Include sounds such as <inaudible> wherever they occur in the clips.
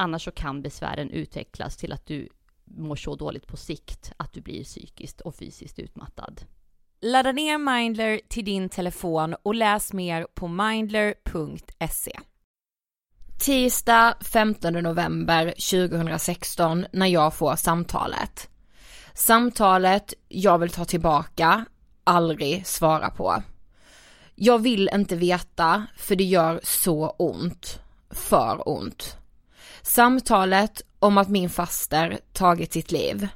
Annars så kan besvären utvecklas till att du mår så dåligt på sikt att du blir psykiskt och fysiskt utmattad. Ladda ner Mindler till din telefon och läs mer på mindler.se. Tisdag 15 november 2016 när jag får samtalet. Samtalet jag vill ta tillbaka, aldrig svara på. Jag vill inte veta för det gör så ont. För ont. Samtalet om att min faster tagit sitt liv.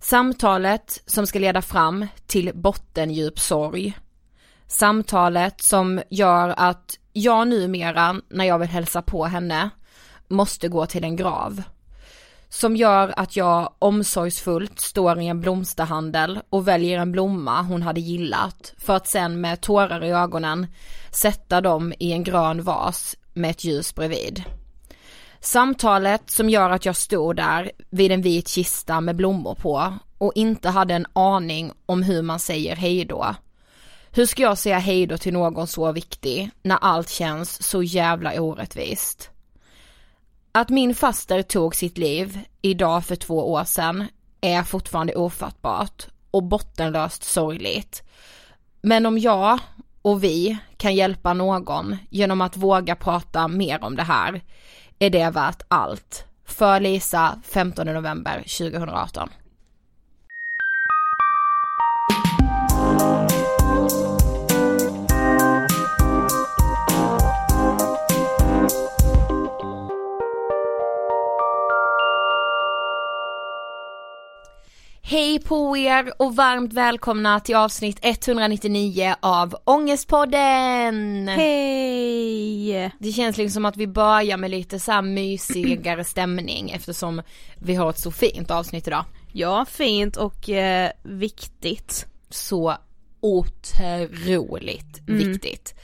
Samtalet som ska leda fram till bottendjup sorg. Samtalet som gör att jag numera, när jag vill hälsa på henne, måste gå till en grav. Som gör att jag omsorgsfullt står i en blomsterhandel och väljer en blomma hon hade gillat för att sen med tårar i ögonen sätta dem i en grön vas med ett ljus bredvid. Samtalet som gör att jag stod där vid en vit kista med blommor på och inte hade en aning om hur man säger hejdå. Hur ska jag säga hejdå till någon så viktig när allt känns så jävla orättvist? Att min faster tog sitt liv idag för två år sedan är fortfarande ofattbart och bottenlöst sorgligt. Men om jag och vi kan hjälpa någon genom att våga prata mer om det här är det värt allt. För Lisa 15 november 2018. Hej på er och varmt välkomna till avsnitt 199 av Ångestpodden! Hej! Det känns liksom som att vi börjar med lite så här mysigare <clears throat> stämning eftersom vi har ett så fint avsnitt idag. Ja, fint och eh, viktigt. Så otroligt viktigt.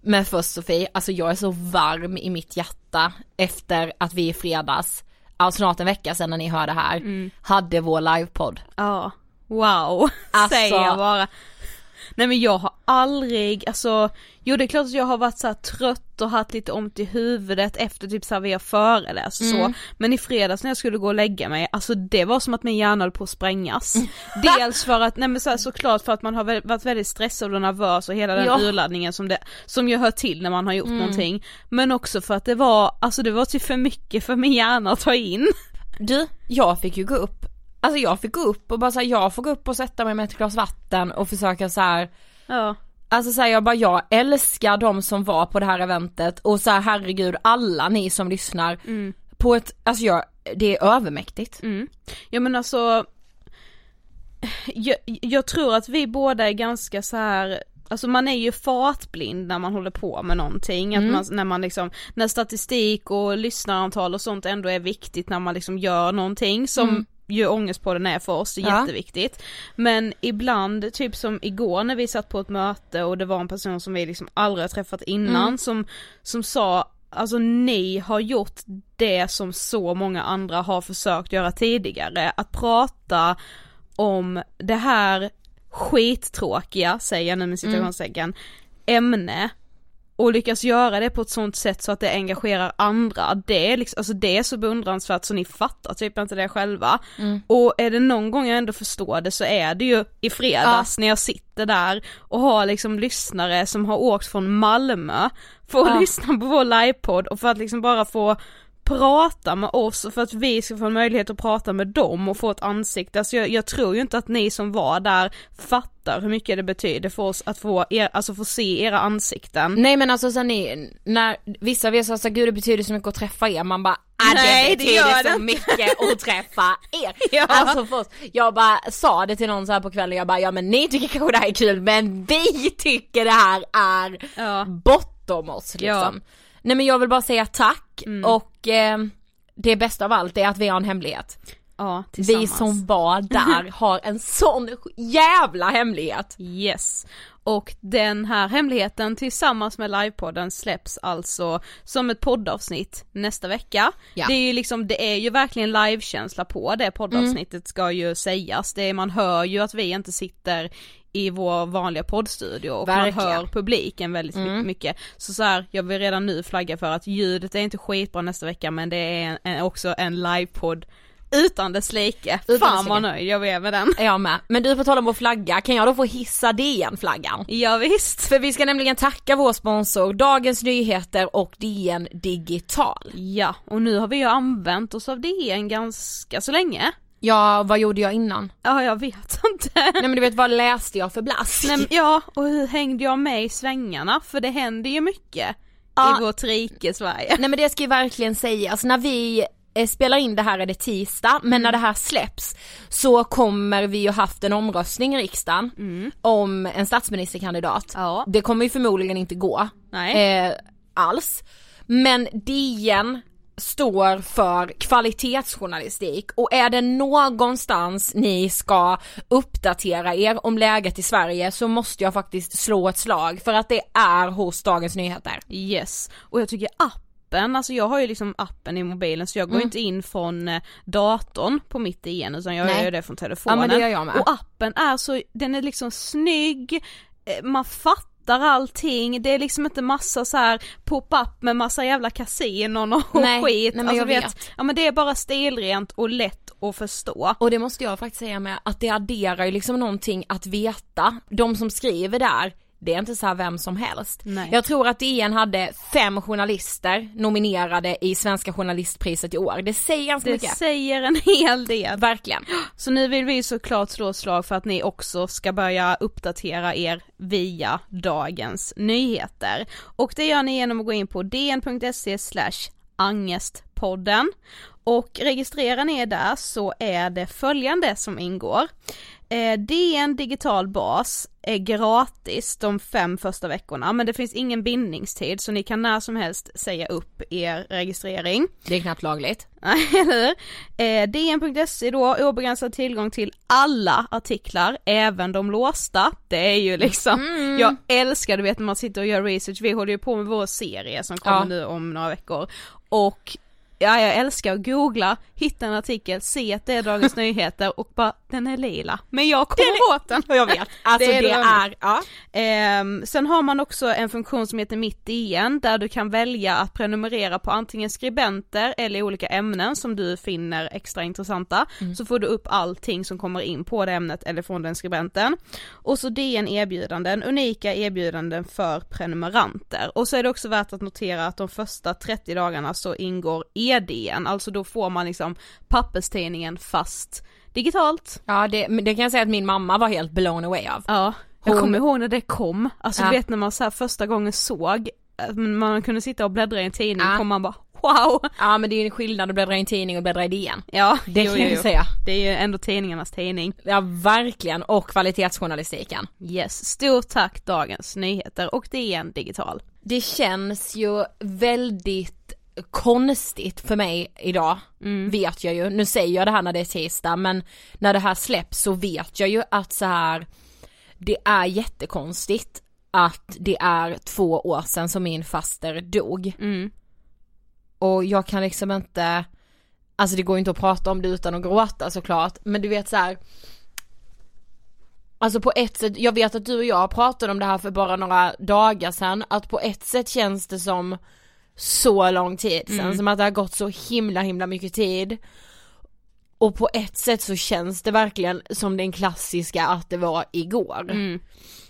Men först Sofie, alltså jag är så varm i mitt hjärta efter att vi i fredags, alltså snart en vecka sedan när ni hör det här, hade vår livepodd. Ja, wow, <laughs> Alltså- säger jag bara. Nej men jag har aldrig, alltså, jo det är klart att jag har varit så trött och haft lite ont i huvudet efter typ så här vi har föreläst och så, men i fredags när jag skulle gå och lägga mig, alltså det var som att min hjärna höll på att sprängas. <laughs> Dels för att, nej men så här, såklart för att man har varit väldigt stressad och nervös och hela den Ja. urladdningen som det, som ju hör till när man har gjort någonting, men också för att det var, alltså det var typ för mycket för min hjärna att ta in. Du, jag fick ju gå upp, alltså jag fick gå upp och bara säga jag får gå upp och sätta mig med ett glas vatten och försöka så här. Ja. Alltså såhär jag bara, jag älskar de som var på det här eventet och så här, herregud alla ni som lyssnar på ett, alltså jag, det är övermäktigt. Mm. Ja men alltså jag, jag tror att vi båda är ganska så här. Alltså man är ju fartblind när man håller på med någonting, att man, när man liksom, när statistik och lyssnarantal och sånt ändå är viktigt när man liksom gör någonting som ju ångestpodden är för oss, det är Ja. jätteviktigt. Men ibland, typ som igår när vi satt på ett möte och det var en person som vi liksom aldrig har träffat innan som, som sa Alltså ni har gjort det som så många andra har försökt göra tidigare, att prata om det här skittråkiga, säger jag nu med citationstecken, ämne och lyckas göra det på ett sånt sätt så att det engagerar andra, det är liksom, alltså det är så beundransvärt så ni fattar typ inte det själva. Och är det någon gång jag ändå förstår det så är det ju i fredags när jag sitter där och har liksom lyssnare som har åkt från Malmö för att Ja. lyssna på vår livepodd och för att liksom bara få prata med oss för att vi ska få en möjlighet att prata med dem och få ett ansikte. Alltså jag, jag tror ju inte att ni som var där fattar hur mycket det betyder för oss att få, er, alltså få se era ansikten. Nej men alltså sen ni, när vissa av er sa gud det betyder så mycket att träffa er, man bara ah, Nej, det det betyder gör det så inte." mycket att träffa er. <laughs> Ja. Alltså för oss, jag bara sa det till någon så här på kvällen, jag bara ja men ni tycker kanske det här är kul men vi tycker det här är Ja. bortom oss liksom. Ja. Mm. Nej men jag vill bara säga tack och eh, det bästa av allt är att vi har en hemlighet. Ja, Vi som var där <laughs> har en sån jävla hemlighet. Yes. Och den här hemligheten tillsammans med livepodden släpps alltså som ett poddavsnitt nästa vecka. Ja. Det är ju liksom, det är ju verkligen livekänsla på det poddavsnittet ska ju sägas. Det är, man hör ju att vi inte sitter i vår vanliga poddstudio och Verkligen. man hör publiken väldigt my- mycket. Så så här, jag vill redan nu flagga för att ljudet är inte skitbra nästa vecka men det är en, en, också en livepodd utan dess like. Utan Fan vad nöjd jag är med den. Jag med. Men du, på tal om vår flagga, kan jag då få hissa DN-flaggan? Ja, visst. För vi ska nämligen tacka vår sponsor Dagens Nyheter och DN Digital. Ja, och nu har vi ju använt oss av DN ganska så länge. Ja, vad gjorde jag innan? Ja, jag vet <laughs> inte. Nej men du vet, vad läste jag för blask? Nej, men ja, och hur hängde jag med i svängarna? För det händer ju mycket Ja. i vårt rike Sverige. Nej men det ska ju verkligen sägas, när vi eh, spelar in det här är det tisdag, men när det här släpps så kommer vi ju haft en omröstning i riksdagen om en statsministerkandidat. Ja. Det kommer ju förmodligen inte gå Nej. eh, alls. Men DN står för kvalitetsjournalistik och är det någonstans ni ska uppdatera er om läget i Sverige så måste jag faktiskt slå ett slag för att det är hos Dagens Nyheter. Yes, och jag tycker appen, alltså jag har ju liksom appen i mobilen så jag går Mm. inte in från eh, datorn på mitt igen utan jag Nej. gör det från telefonen. Ja, men det gör jag med. Och appen är så, den är liksom snygg, eh, man fattar allting, det är liksom inte massa så här pop-up med massa jävla kasinon och Nej, skit. nej, men alltså, jag vet, vet. Ja men det är bara stilrent och lätt att förstå. Och det måste jag faktiskt säga med att det adderar ju liksom någonting att veta. De som skriver där, det är inte så här vem som helst. Nej. Jag tror att DN hade fem journalister nominerade i Svenska journalistpriset i år. Det säger ganska Det mycket. säger en hel del. Verkligen. Så nu vill vi såklart slå ett slag för att ni också ska börja uppdatera er via dagens nyheter. Och det gör ni genom att gå in på dn.se slash angestpodden och registrerar ni er där så är det följande som ingår. Eh, DN digital bas är gratis de fem första veckorna men det finns ingen bindningstid så ni kan när som helst säga upp er registrering. Det är knappt lagligt. <laughs> Eller hur? Eh, DN.se då, obegränsad tillgång till alla artiklar, även de låsta. Det är ju liksom, Mm. jag älskar du vet när man sitter och gör research, vi håller ju på med vår serie som kommer Ja. nu om några veckor. Och ja, jag älskar att googla, hitta en artikel, se att det är Dagens <laughs> Nyheter och bara, den är lila. Men jag kommer åt den. Jag vet. <laughs> Alltså det är, drömmen. ja. Ehm, sen har man också en funktion som heter Mitt igen där du kan välja att prenumerera på antingen skribenter eller olika ämnen som du finner extra intressanta. Så får du upp allting som kommer in på det ämnet eller från den skribenten. Och så DN erbjudanden, unika erbjudanden för prenumeranter. Och så är det också värt att notera att de första 30 dagarna så ingår EDN, alltså då får man liksom papperstidningen fast digitalt. Ja det, det kan jag säga att min mamma var helt blown away av. Ja, jag Hon- kommer ihåg när det kom, alltså Ja. du vet när man så första gången såg, att man kunde sitta och bläddra i en tidning, Ja. kom man bara wow! Ja men det är ju en skillnad att bläddra i en tidning och bläddra i DN. Ja, Det kan jag säga. Det är ju ändå tidningarnas tidning. Ja verkligen, och kvalitetsjournalistiken. Yes, stort tack Dagens Nyheter och DN Digital. Det känns ju väldigt konstigt för mig idag, vet jag ju. Nu säger jag det här när det är tisdag men när det här släpps så vet jag ju att så här det är jättekonstigt att det är två år sedan som min faster dog. Mm. Och jag kan liksom inte, alltså det går ju inte att prata om det utan att gråta såklart, men du vet så här. Alltså på ett sätt, jag vet att du och jag pratade om det här för bara några dagar sedan, att på ett sätt känns det som så lång tid sedan, som att det har gått så himla himla mycket tid. Och på ett sätt så känns det verkligen som den klassiska att det var igår. Mm.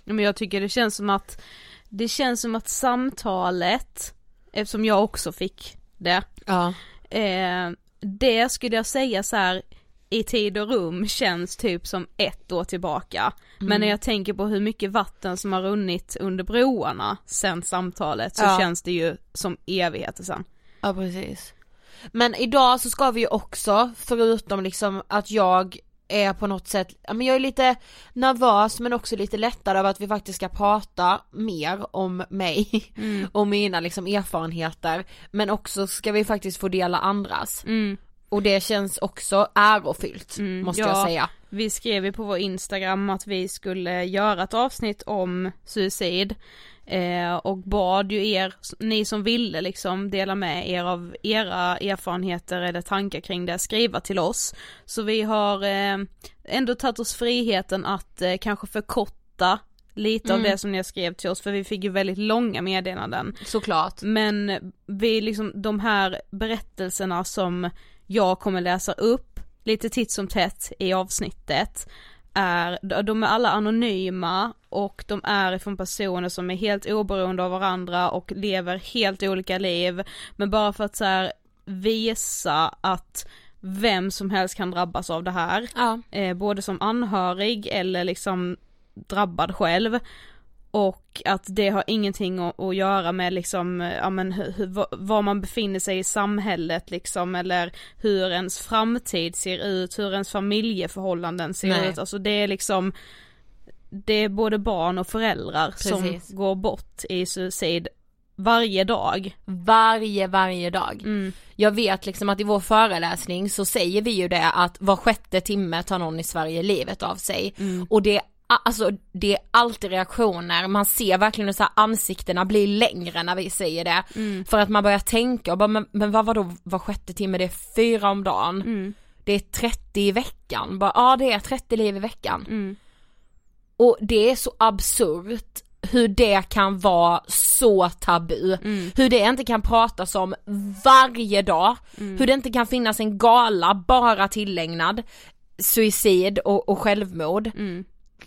Men jag tycker det känns som att, det känns som att samtalet, eftersom jag också fick det, Ja. eh, det skulle jag säga så här i tid och rum känns typ som ett år tillbaka. Men när jag tänker på hur mycket vatten som har runnit under broarna sen samtalet så Ja. känns det ju som evigheter sen. Ja precis. Men idag så ska vi ju också, förutom liksom att jag är på något sätt, men jag är lite nervös men också lite lättad över att vi faktiskt ska prata mer om mig <laughs> och mina liksom erfarenheter men också ska vi faktiskt få dela andras. Mm. Och det känns också ärofyllt, måste jag Mm, ja. säga. Vi skrev ju på vår Instagram att vi skulle göra ett avsnitt om suicid. Eh, och bad ju er, ni som ville liksom dela med er av era erfarenheter eller tankar kring det, skriva till oss. Så vi har eh, ändå tagit oss friheten att eh, kanske förkorta lite av det som ni skrev till oss, för vi fick ju väldigt långa meddelanden. Såklart. Men vi liksom, de här berättelserna som jag kommer läsa upp lite titt som tätt i avsnittet är, de är alla anonyma och de är ifrån personer som är helt oberoende av varandra och lever helt olika liv. Men bara för att så visa att vem som helst kan drabbas av det här. Ja. Eh, både som anhörig eller liksom drabbad själv. Och att det har ingenting att, göra med liksom, ja men hur, hur, va- var man befinner sig i samhället liksom eller hur ens framtid ser ut, hur ens familjeförhållanden ser Nej. ut, alltså det är liksom Det är både barn och föräldrar Precis. som går bort i suicid varje dag. Varje, varje dag. Mm. Jag vet liksom att i vår föreläsning så säger vi ju det att var sjätte timme tar någon i Sverige livet av sig. Och det alltså, det är alltid reaktioner, man ser verkligen hur så här ansiktena blir längre när vi säger det. För att man börjar tänka och bara, men, men vad var då var sjätte timme, det är fyra om dagen. Det är 30 i veckan, bara, ja det är 30 liv i veckan. Och det är så absurt hur det kan vara så tabu. Hur det inte kan pratas om varje dag. Hur det inte kan finnas en gala bara tillägnad suicid och, och självmord.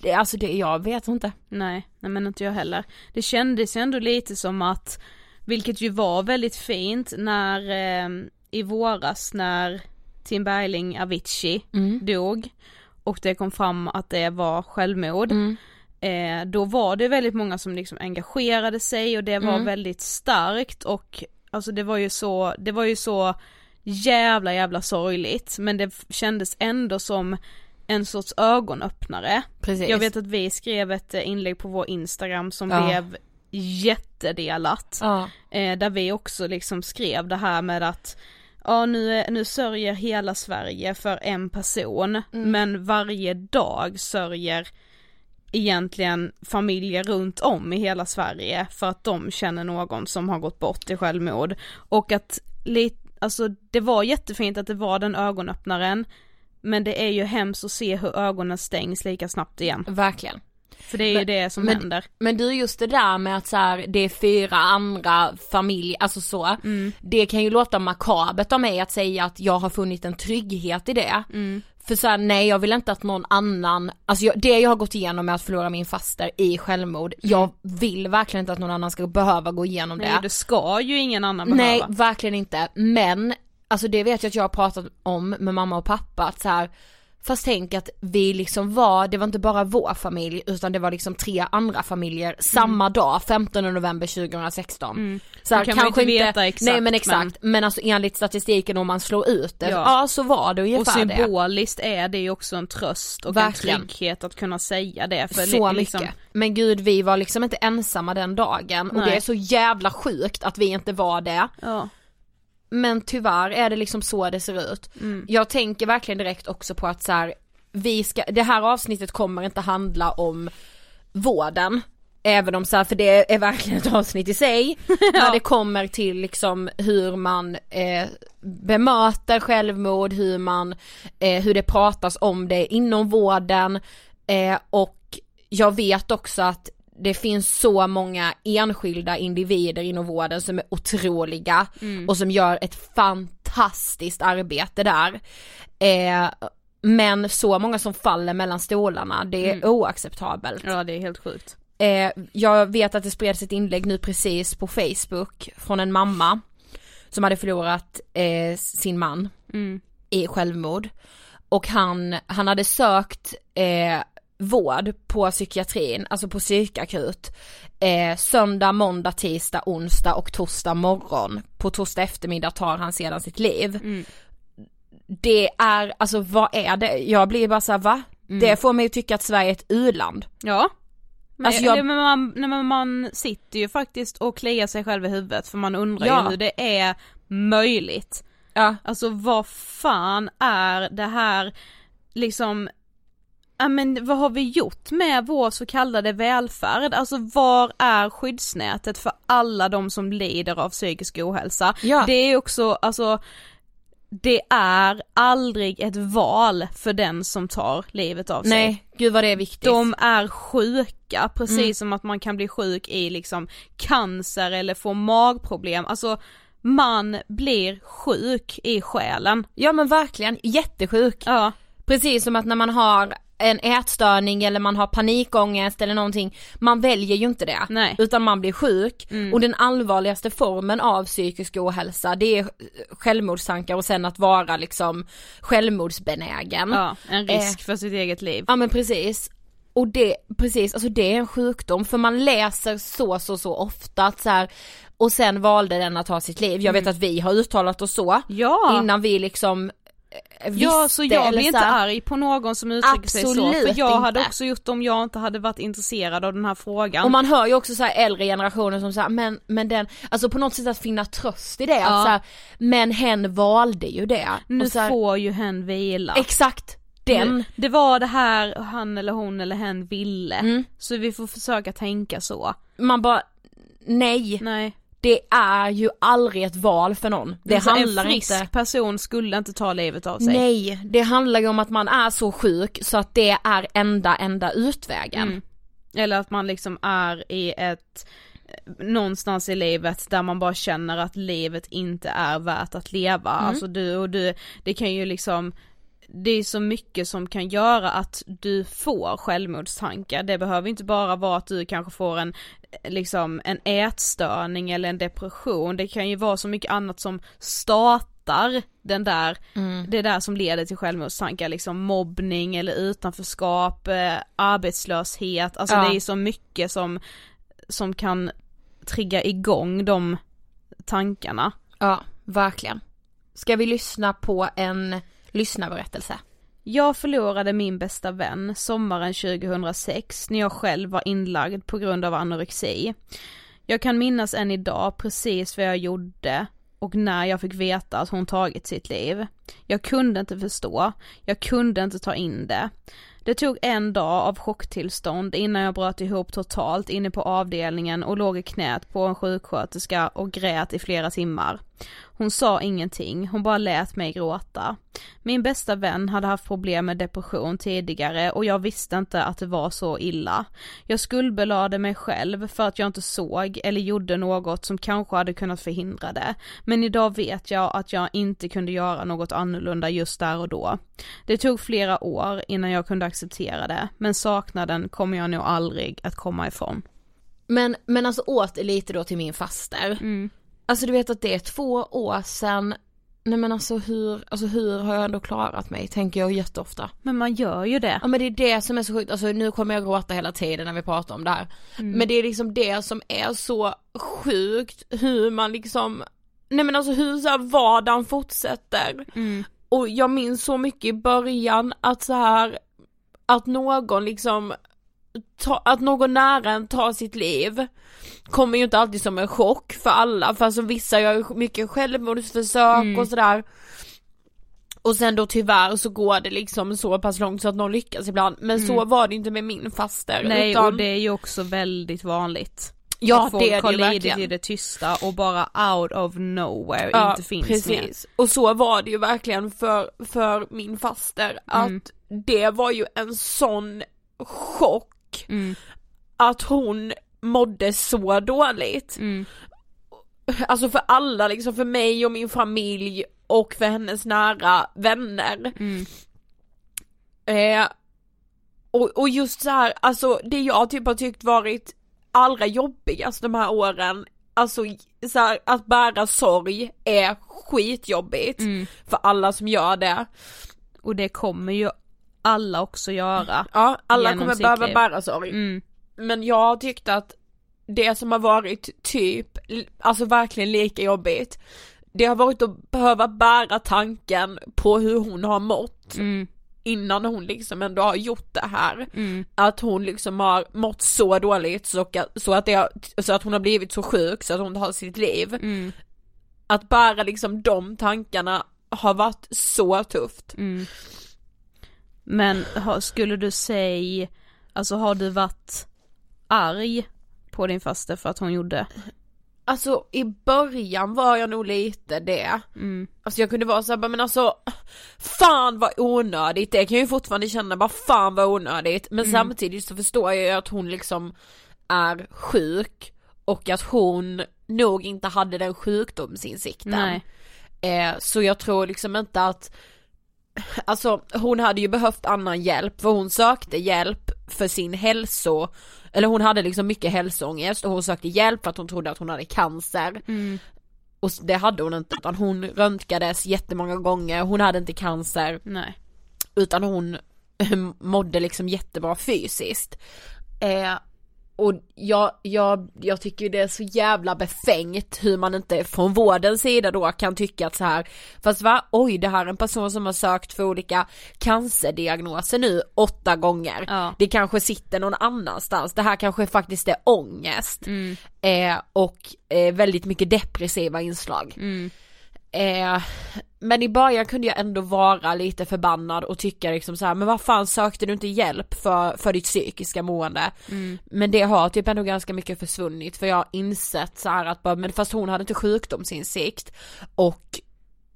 Det, alltså det, jag vet inte. Nej, nej men inte jag heller. Det kändes ju ändå lite som att, vilket ju var väldigt fint när eh, i våras när Tim Bergling Avicii dog och det kom fram att det var självmord. Eh, då var det väldigt många som liksom engagerade sig och det var väldigt starkt och alltså det var ju så, det var ju så jävla jävla sorgligt men det kändes ändå som en sorts ögonöppnare. Precis. Jag vet att vi skrev ett eh, inlägg på vår Instagram som Ja. blev jättedelat. Ja. Eh, där vi också liksom skrev det här med att Ja nu, nu sörjer hela Sverige för en person Mm. men varje dag sörjer egentligen familjer runt om i hela Sverige för att de känner någon som har gått bort i självmord. Och att lite, alltså det var jättefint att det var den ögonöppnaren men det är ju hemskt att se hur ögonen stängs lika snabbt igen. Verkligen. För det är ju Men- det som men- händer. Men du just det där med att så här, det är fyra andra familjer, alltså så. Mm. Det kan ju låta makabert av mig att säga att jag har funnit en trygghet i det. Mm. För så här, nej jag vill inte att någon annan, alltså jag, det jag har gått igenom med att förlora min faster i självmord, jag vill verkligen inte att någon annan ska behöva gå igenom Mm. Nej det. det ska ju ingen annan Nej, behöva. verkligen inte. Men, alltså det vet jag att jag har pratat om med mamma och pappa, att så här, fast tänk att vi liksom var, det var inte bara vår familj, utan det var liksom tre andra familjer samma dag, 15 november 2016. Så här, Mm. Det kan man kanske inte veta exakt, nej men exakt, men, alltså enligt statistiken om man slår ut det, Ja. ja, så var det Och ungefär det. symboliskt är det ju också en tröst och Verkligen. en trygghet att kunna säga det. För så li- mycket. liksom- Men gud vi var liksom inte ensamma den dagen och Nej. det är så jävla sjukt att vi inte var det. Ja. Men tyvärr är det liksom så det ser ut. Mm. Jag tänker verkligen direkt också på att så här, vi ska, det här avsnittet kommer inte handla om vården. Även om så här, för det är verkligen ett avsnitt i sig. <laughs> När det kommer till liksom hur man eh, bemöter självmord, hur man, eh, hur det pratas om det inom vården. Eh, och jag vet också att det finns så många enskilda individer inom vården som är otroliga och som gör ett fantastiskt arbete där. Eh, men så många som faller mellan stolarna, det är oacceptabelt. ja det är helt sjukt. Eh, jag vet att det spreds ett inlägg nu precis på Facebook från en mamma som hade förlorat eh, sin man Mm. i självmord. Och han, han hade sökt eh, vård på psykiatrin, alltså på psykakut. Eh, söndag, måndag, tisdag, onsdag och torsdag morgon. På torsdag eftermiddag tar han sedan sitt liv. Mm. Det är, alltså vad är det? Jag blir bara såhär va? Mm. Det får mig att tycka att Sverige är ett u-land. Ja. Men, Alltså jag- men man, men man sitter ju faktiskt och kliar sig själv i huvudet för man undrar Ja. ju hur det är möjligt Ja. Alltså vad fan är det här liksom Ja men vad har vi gjort med vår så kallade välfärd? Alltså var är skyddsnätet för alla de som lider av psykisk ohälsa? Ja. Det är också, alltså det är aldrig ett val för den som tar livet av sig. Nej, gud vad det är viktigt. De är sjuka, precis Mm. som att man kan bli sjuk i liksom cancer eller få magproblem, alltså man blir sjuk i själen. Ja men verkligen, jättesjuk. Ja, Precis som att när man har en ätstörning eller man har panikångest eller någonting, man väljer ju inte det. Nej. Mm. Utan man blir sjuk. Och den allvarligaste formen av psykisk ohälsa det är självmordstankar och sen att vara liksom självmordsbenägen. ja en risk Eh. för sitt eget liv. Ja men precis. Och det, precis, alltså det är en sjukdom för man läser så så så ofta att så här, och sen valde den att ta sitt liv. Jag vet att vi har uttalat oss så Mm. Ja. innan vi liksom eh, visste Ja så jag blir inte arg på någon som uttrycker sig så, för jag hade inte. också gjort det om jag inte hade varit intresserad av den här frågan. Och man hör ju också så äldre generationer som säger men, men den, alltså på något sätt att finna tröst i det, Ja. att så här, men hen valde ju det. nu här, får ju hen vila. Exakt, den. Nu- Det var det här han eller hon eller hen ville, Mm. så vi får försöka tänka så. Man bara, nej, Nej. Det är ju aldrig ett val för någon. Det Alltså, handlar en frisk inte person skulle inte ta livet av sig. Nej, det handlar ju om att man är så sjuk så att det är enda, enda utvägen. Mm. Eller att man liksom är i ett någonstans i livet där man bara känner att livet inte är värt att leva. Alltså du och du, det kan ju liksom det är så mycket som kan göra att du får självmordstankar. Det behöver inte bara vara att du kanske får en, liksom en ätstörning eller en depression. Det kan ju vara så mycket annat som startar den där, det där som leder till självmordstankar, liksom mobbning eller utanförskap, eh, arbetslöshet, alltså Ja. det är så mycket som, som kan trigga igång de tankarna. Ja, verkligen. Ska vi lyssna på en lyssnarberättelse? Jag förlorade min bästa vän sommaren 2006 när jag själv var inlagd på grund av anorexi. Jag kan minnas än idag precis vad jag gjorde och när jag fick veta att hon tagit sitt liv. Jag kunde inte förstå, jag kunde inte ta in det. Det tog en dag av chocktillstånd innan jag bröt ihop totalt inne på avdelningen och låg i knät på en sjuksköterska och grät i flera timmar. Hon sa ingenting, hon bara lät mig gråta. Min bästa vän hade haft problem med depression tidigare och jag visste inte att det var så illa. Jag skuldbelade mig själv för att jag inte såg eller gjorde något som kanske hade kunnat förhindra det. Men idag vet jag att jag inte kunde göra något annorlunda just där och då. Det tog flera år innan jag kunde acceptera det, men saknaden kommer jag nog aldrig att komma ifrån. Men, men alltså åter lite då till min faster. Mm. Alltså du vet att det är två år sedan, nej men alltså hur, alltså hur har jag ändå klarat mig, tänker jag jätteofta. Men man gör ju det. Ja men det är det som är så sjukt, alltså nu kommer jag gråta hela tiden när vi pratar om det här. Men det är liksom det som är så sjukt, hur man liksom, nej men alltså hur så här vardagen fortsätter. Och jag minns så mycket i början att så här att någon liksom, ta, att någon nära en tar sitt liv kommer ju inte alltid som en chock för alla, för alltså vissa gör ju mycket självmordsförsök och sådär. Och sen då tyvärr så går det liksom så pass långt så att någon lyckas ibland, men så var det inte med min faster. Nej utan, och det är ju också väldigt vanligt. ja att folk det är det har lidit i det tysta och bara out of nowhere Ja, inte finns precis. mer. Och så var det ju verkligen för, för min faster, att Mm. det var ju en sån chock Mm. att hon mådde så dåligt. Mm. Alltså för alla liksom, för mig och min familj och för hennes nära vänner. Mm. Eh, och, och just så här, alltså det jag typ har tyckt varit allra jobbigast de här åren, alltså så här, att bära sorg är skitjobbigt Mm. för alla som gör det. Och det kommer ju alla också göra. Ja, alla kommer behöva bära sorg. Mm. Men jag har tyckt att det som har varit typ, alltså verkligen lika jobbigt, det har varit att behöva bära tanken på hur hon har mått Mm. innan hon liksom ändå har gjort det här. Mm. Att hon liksom har mått så dåligt så att, så att, det så att hon har blivit så sjuk så att hon tar sitt liv. Mm. att bara liksom de tankarna har varit så tufft. Men skulle du säga, alltså har du varit arg på din faste för att hon gjorde? Alltså i början var jag nog lite det. Mm. Alltså jag kunde vara såhär, men alltså fan vad onödigt, det kan jag ju fortfarande känna, bara fan vad onödigt. Men Mm. samtidigt så förstår jag ju att hon liksom är sjuk och att hon nog inte hade den sjukdomsinsikten. Nej. Eh, så jag tror liksom inte att Alltså hon hade ju behövt annan hjälp för hon sökte hjälp för sin hälso Eller hon hade liksom mycket hälsoångest och hon sökte hjälp för att hon trodde att hon hade cancer Mm. Och det hade hon inte utan hon röntgades jättemånga gånger, hon hade inte cancer Nej. utan hon mådde liksom jättebra fysiskt. Eh, och jag, jag, jag tycker det är så jävla befängt hur man inte från vårdens sida då kan tycka att så här, fast va, oj det här är en person som har sökt för olika cancerdiagnoser nu åtta gånger. Ja. Det kanske sitter någon annanstans, det här kanske faktiskt är ångest. Mm. Eh, och eh, väldigt mycket depressiva inslag. Mm. Eh, men i början kunde jag ändå vara lite förbannad och tycka liksom så här, men vad fan sökte du inte hjälp för, för ditt psykiska mående? Mm. Men det har typ ändå ganska mycket försvunnit för jag har insett så att bara, men fast hon hade inte sjukdomsinsikt och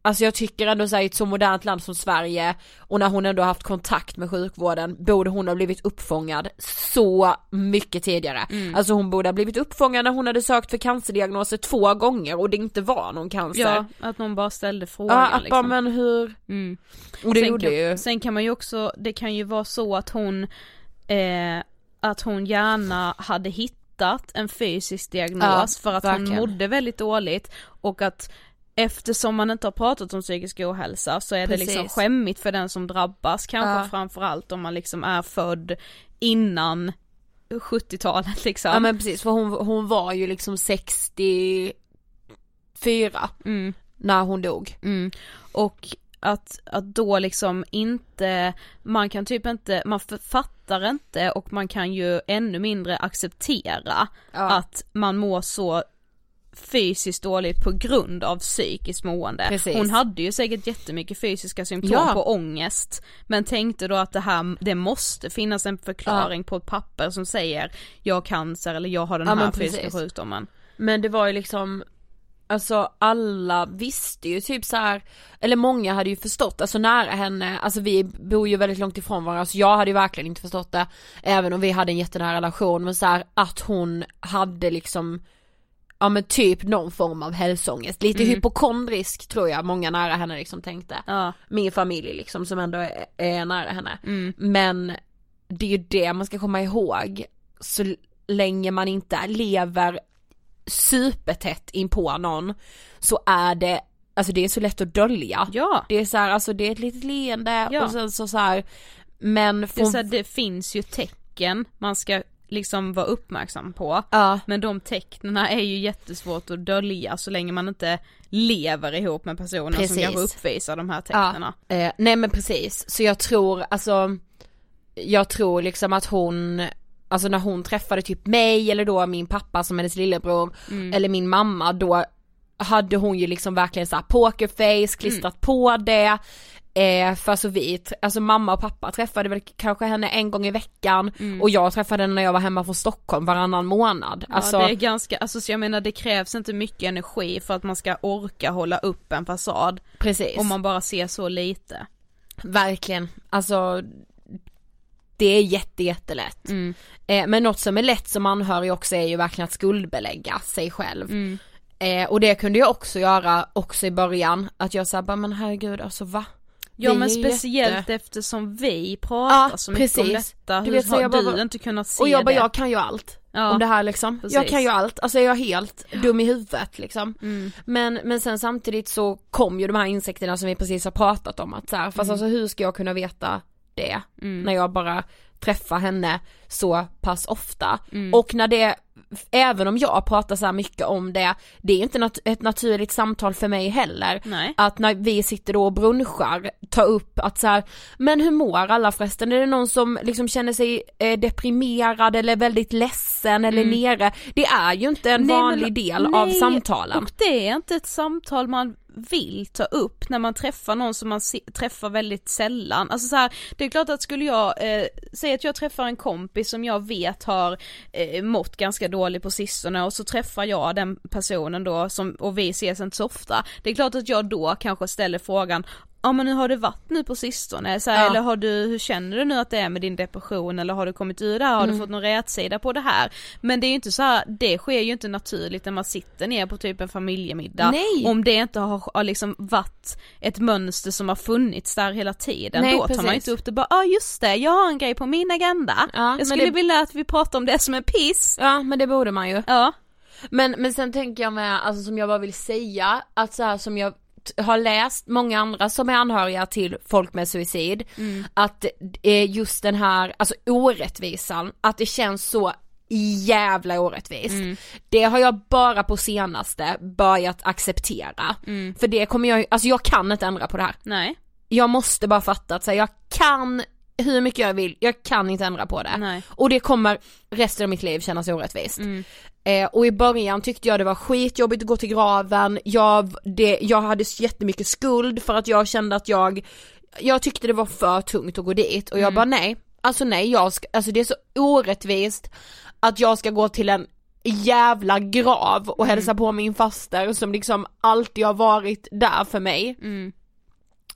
Alltså jag tycker ändå så här, i ett så modernt land som Sverige och när hon ändå har haft kontakt med sjukvården borde hon ha blivit uppfångad så mycket tidigare. Mm. Alltså hon borde ha blivit uppfångad när hon hade sökt för cancerdiagnoser två gånger och det inte var någon cancer. Ja, att någon bara ställde frågan Ja, att bara liksom. men hur, Mm. och det sen gjorde kan, ju Sen kan man ju också, det kan ju vara så att hon, eh, att hon gärna hade hittat en fysisk diagnos Ja, för att verkligen. hon mådde väldigt dåligt och att eftersom man inte har pratat om psykisk ohälsa så är det liksom Precis. skämmigt för den som drabbas kanske Ja. framförallt om man liksom är född innan 70-talet liksom. Ja men precis för hon, hon var ju liksom 64 mm. när hon dog. Mm. Och att, att då liksom inte, man kan typ inte, man fattar inte och man kan ju ännu mindre acceptera Ja. att man mår så fysiskt dåligt på grund av psykiskt mående. Precis. Hon hade ju säkert jättemycket fysiska symptom Ja. på ångest men tänkte då att det här, det måste finnas en förklaring på ett papper som säger jag har cancer eller jag har den Ja, här fysiska sjukdomen. Men det var ju liksom Alltså alla visste ju typ så här, eller många hade ju förstått, alltså nära henne, alltså vi bor ju väldigt långt ifrån varandra så jag hade ju verkligen inte förstått det Även om vi hade en jättenära relation men så här, att hon hade liksom Ja men typ någon form av hälsoångest, lite Mm. hypokondrisk tror jag många nära henne liksom tänkte Ja. Min familj liksom som ändå är, är nära henne Mm. Men det är ju det man ska komma ihåg så länge man inte lever supertätt in på någon så är det, alltså det är så lätt att dölja. Ja. Det är så här, alltså det är ett litet leende Ja. och sen så, så här, men Det, från, så här, det finns ju tecken man ska liksom vara uppmärksam på. ja, Men de tecknen är ju jättesvårt att dölja så länge man inte lever ihop med personer Precis. som kanske uppvisar de här ja, tecknena. eh, nej men precis, så jag tror alltså Jag tror liksom att hon Alltså när hon träffade typ mig eller då min pappa som hennes lillebror Mm. eller min mamma då hade hon ju liksom verkligen såhär pokerface, klistrat på det eh, för så vi, alltså mamma och pappa träffade väl kanske henne en gång i veckan och jag träffade henne när jag var hemma från Stockholm varannan månad. Alltså, ja, det är ganska, alltså så jag menar det krävs inte mycket energi för att man ska orka hålla upp en fasad. precis. Om man bara ser så lite. Verkligen, alltså det är jätte jättelätt. Mm. Eh, men något som är lätt som anhörig också är ju verkligen att skuldbelägga sig själv. Mm. Eh, och det kunde jag också göra också i början, att jag sa bara men herregud alltså va? Ja men speciellt jätte- eftersom vi pratar Ja, så mycket om detta, Du hur vet, så har jag bara- du inte kunnat se Och jag bara det? jag kan ju allt Ja. om det här liksom. Jag Precis. kan ju allt, alltså jag är helt dum i huvudet liksom. Mm. Men, men sen samtidigt så kom ju de här insekterna som vi precis har pratat om att så här, fast Mm. alltså hur ska jag kunna veta det. När jag bara träffar henne så pass ofta. Och när det, även om jag pratar så här mycket om det, det är inte nat- ett naturligt samtal för mig heller. Nej. Att när vi sitter då och brunchar, ta upp att så här, men hur mår alla förresten? Är det någon som liksom känner sig eh, deprimerad eller väldigt ledsen eller nere? Det är ju inte en Nej, men- vanlig del av nej, samtalen. Och det är inte ett samtal man vill ta upp när man träffar någon som man se- träffar väldigt sällan. Alltså så här, det är klart att skulle jag, eh, säga att jag träffar en kompis som jag vet har eh, mått ganska dåligt på sistone och så träffar jag den personen då som, och vi ses inte så ofta. Det är klart att jag då kanske ställer frågan Ja men har det varit nu på sistone? Så här, Ja. Eller har du, hur känner du nu att det är med din depression eller har du kommit ur det här? Har Mm. du fått någon rätsida på det här? Men det är ju inte så här, det sker ju inte naturligt när man sitter ner på typ en familjemiddag. Nej. Om det inte har, har liksom varit ett mönster som har funnits där hela tiden. Nej, då tar man precis. inte upp det bara, ja ah, just det, jag har en grej på min agenda. Ja, jag skulle det- vilja att vi pratar om det som en piss. Ja men det borde man ju. Ja. Men, men sen tänker jag med, alltså som jag bara vill säga, att så här som jag har läst många andra som är anhöriga till folk med suicid, att eh, just den här, alltså orättvisan, att det känns så jävla orättvist. Det har jag bara på senaste börjat acceptera. För det kommer jag, alltså jag kan inte ändra på det här. Nej. Jag måste bara fatta att så här, jag kan hur mycket jag vill, jag kan inte ändra på det. Nej. Och det kommer resten av mitt liv kännas orättvist. Eh, och i början tyckte jag det var skitjobbigt att gå till graven, jag, det, jag hade jättemycket skuld för att jag kände att jag, jag tyckte det var för tungt att gå dit. Och jag bara nej, alltså nej jag ska, alltså det är så orättvist att jag ska gå till en jävla grav och hälsa på min faster som liksom alltid har varit där för mig.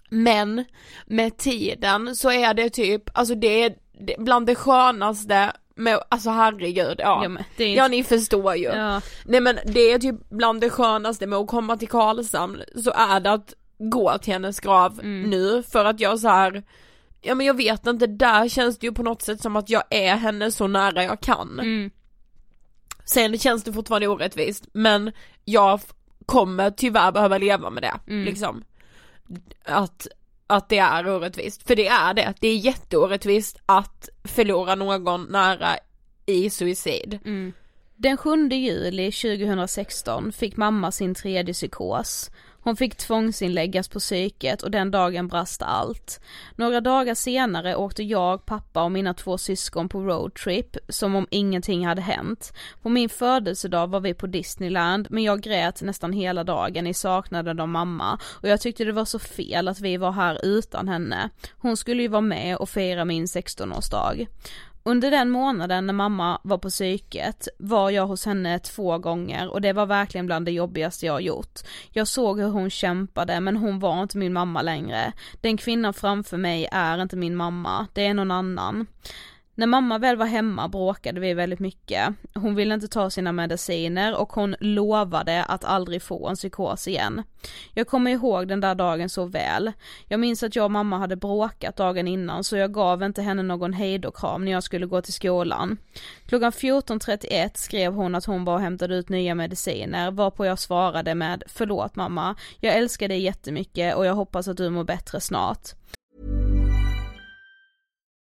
Men med tiden så är det typ, alltså det är bland det skönaste med, alltså herregud, ja. Ja, men är Ja inte- ni förstår ju. Ja. Nej men det är typ bland det skönaste med att komma till Karlshamn så är det att gå till hennes grav Mm. nu för att jag så här. Ja men jag vet inte, där känns det ju på något sätt som att jag är henne så nära jag kan. Mm. Sen känns det fortfarande orättvist men jag kommer tyvärr behöva leva med det Mm. liksom. Att, att det är orättvist, för det är det. Det är jätteorättvist att förlora någon nära i suicid. Mm. Den 7 juli 2016 fick mamma sin tredje psykos. Hon fick tvångsinläggas på psyket och den dagen brast allt. Några dagar senare åkte jag, pappa och mina två syskon på roadtrip som om ingenting hade hänt. På min födelsedag var vi på Disneyland men jag grät nästan hela dagen i saknaden av mamma och jag tyckte det var så fel att vi var här utan henne. Hon skulle ju vara med och fira min 16-årsdag. Under den månaden när mamma var på psyket var jag hos henne två gånger och det var verkligen bland det jobbigaste jag gjort. Jag såg hur hon kämpade men hon var inte min mamma längre. Den kvinnan framför mig är inte min mamma, det är någon annan. När mamma väl var hemma bråkade vi väldigt mycket. Hon ville inte ta sina mediciner och hon lovade att aldrig få en psykos igen. Jag kommer ihåg den där dagen så väl. Jag minns att jag och mamma hade bråkat dagen innan så jag gav inte henne någon hejdåkram när jag skulle gå till skolan. Klockan 14.31 skrev hon att hon var och hämtade ut nya mediciner varpå jag svarade med förlåt mamma, jag älskar dig jättemycket och jag hoppas att du mår bättre snart.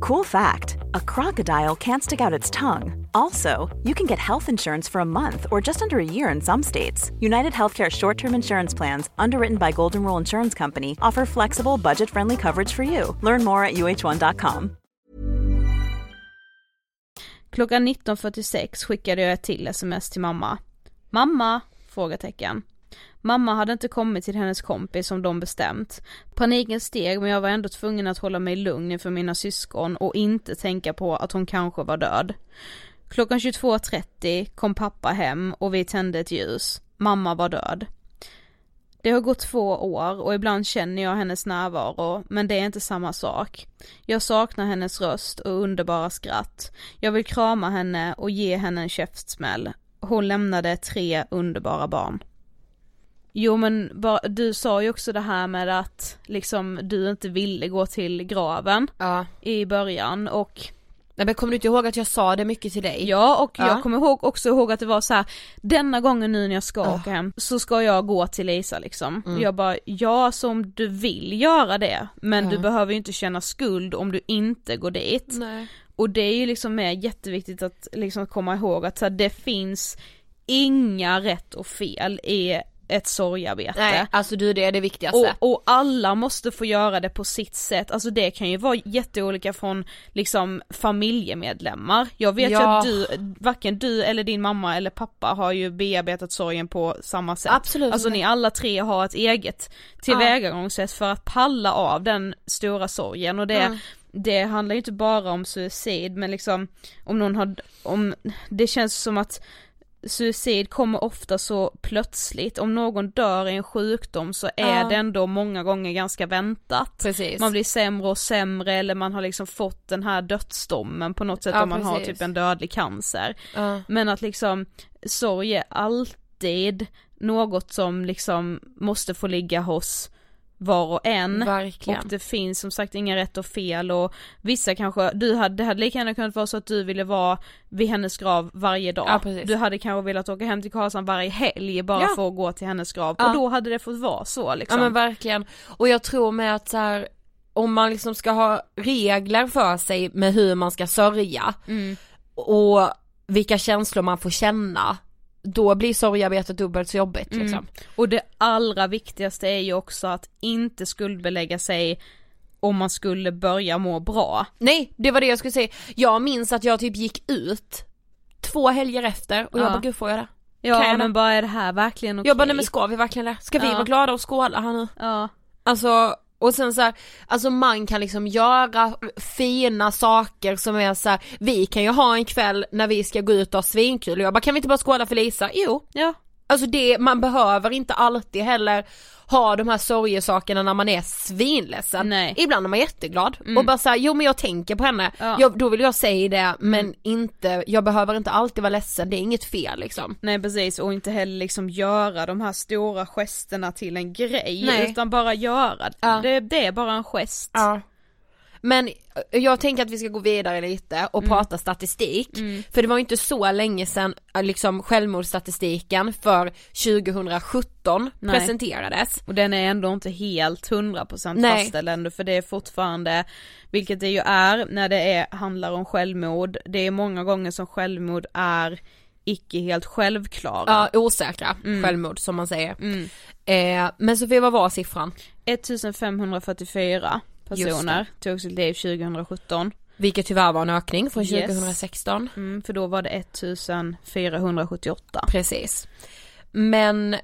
Cool fact a crocodile can't stick out its tongue. Also, you can get health insurance for a month or just under a year in some states. United Healthcare short term insurance plans, underwritten by Golden Rule Insurance Company, offer flexible, budget friendly coverage for you. Learn more at uh1.com. Klockan 19.46 skickade jag ett till sms till mamma. Mamma? Frågetecken. Mamma hade inte kommit till hennes kompis som de bestämt. Paniken steg men jag var ändå tvungen att hålla mig lugn inför mina syskon och inte tänka på att hon kanske var död. Klockan 22.30 kom pappa hem och vi tände ett ljus. Mamma var död. Det har gått två år och ibland känner jag hennes närvaro, men det är inte samma sak. Jag saknar hennes röst och underbara skratt. Jag vill krama henne och ge henne en käftsmäll. Hon lämnade tre underbara barn. Jo men bara, du sa ju också det här med att liksom du inte ville gå till graven Ja. i början och Nej men kommer du inte ihåg att jag sa det mycket till dig? Ja och Ja. jag kommer ihåg, också ihåg att det var så här: denna gången nu när jag ska Ja. åka hem så ska jag gå till Lisa liksom. Mm. Jag bara, ja som du vill göra det men Ja. du behöver ju inte känna skuld om du inte går dit. Nej. Och det är ju liksom mer jätteviktigt att liksom komma ihåg att så här, det finns inga rätt och fel i ett sorgarbete. Nej, alltså du det är det viktigaste. Och, och alla måste få göra det på sitt sätt, alltså det kan ju vara jätteolika från liksom familjemedlemmar. Jag vet ju Ja. att du, varken du eller din mamma eller pappa har ju bearbetat sorgen på samma sätt. Absolut. Alltså ni alla tre har ett eget tillvägagångssätt för att palla av den stora sorgen och det Mm. det handlar ju inte bara om suicid men liksom om någon har, om, det känns som att suicid kommer ofta så plötsligt, om någon dör i en sjukdom så är Ja. det ändå många gånger ganska väntat. Precis. Man blir sämre och sämre eller man har liksom fått den här dödsdomen på något sätt Ja, om man har precis. typ en dödlig cancer. Ja. Men att liksom sorg är alltid något som liksom måste få ligga hos var och en. Verkligen. Och det finns som sagt inga rätt och fel och vissa kanske, du hade, det hade lika gärna kunnat vara så att du ville vara vid hennes grav varje dag. Ja, precis. du hade kanske velat åka hem till Karlshamn varje helg bara Ja. för att gå till hennes grav Ja. och då hade det fått vara så liksom. Ja men verkligen. Och jag tror med att så här, om man liksom ska ha regler för sig med hur man ska sörja Mm. och vilka känslor man får känna, då blir sorgearbetet dubbelt så jobbigt Mm. liksom. Och det allra viktigaste är ju också att inte skuldbelägga sig om man skulle börja må bra. Nej, det var det jag skulle säga. Jag minns att jag typ gick ut två helger efter och jag Ja. bara gud får jag det? Ja jag men bara är det här verkligen okej? Jag bara nej men ska vi verkligen det? Ska vi Ja. vara glada och skåla här nu? Ja. Alltså och sen så här, alltså man kan liksom göra fina saker som är så här, vi kan ju ha en kväll när vi ska gå ut och ha svinkul och jag bara kan vi inte bara skåla för Lisa? Jo. Ja. Alltså det, man behöver inte alltid heller ha de här sorgesakerna när man är svinledsen. Nej. Ibland är man jätteglad Mm. och bara såhär, jo men jag tänker på henne, Ja. jag, då vill jag säga det men inte, jag behöver inte alltid vara ledsen, det är inget fel liksom. Nej precis och inte heller liksom göra de här stora gesterna till en grej Nej. utan bara göra Ja. det, det är bara en gest. Ja. Men eh, jag tänker att vi ska gå vidare lite och prata statistik. För det var ju inte så länge sedan eh, liksom självmordsstatistiken för 2017 Nej. presenterades. Och den är ändå inte helt 100% Nej. fastställd ändå för det är fortfarande, vilket det ju är när det är, handlar om självmord, det är många gånger som självmord är icke helt självklara. Ja, osäkra självmord som man säger. Eh, men Sofie vad var siffran? 1544 personer tog sitt liv 2017. Vilket tyvärr var en ökning från Yes. 2016. Mm, för då var det 1478. Precis. Men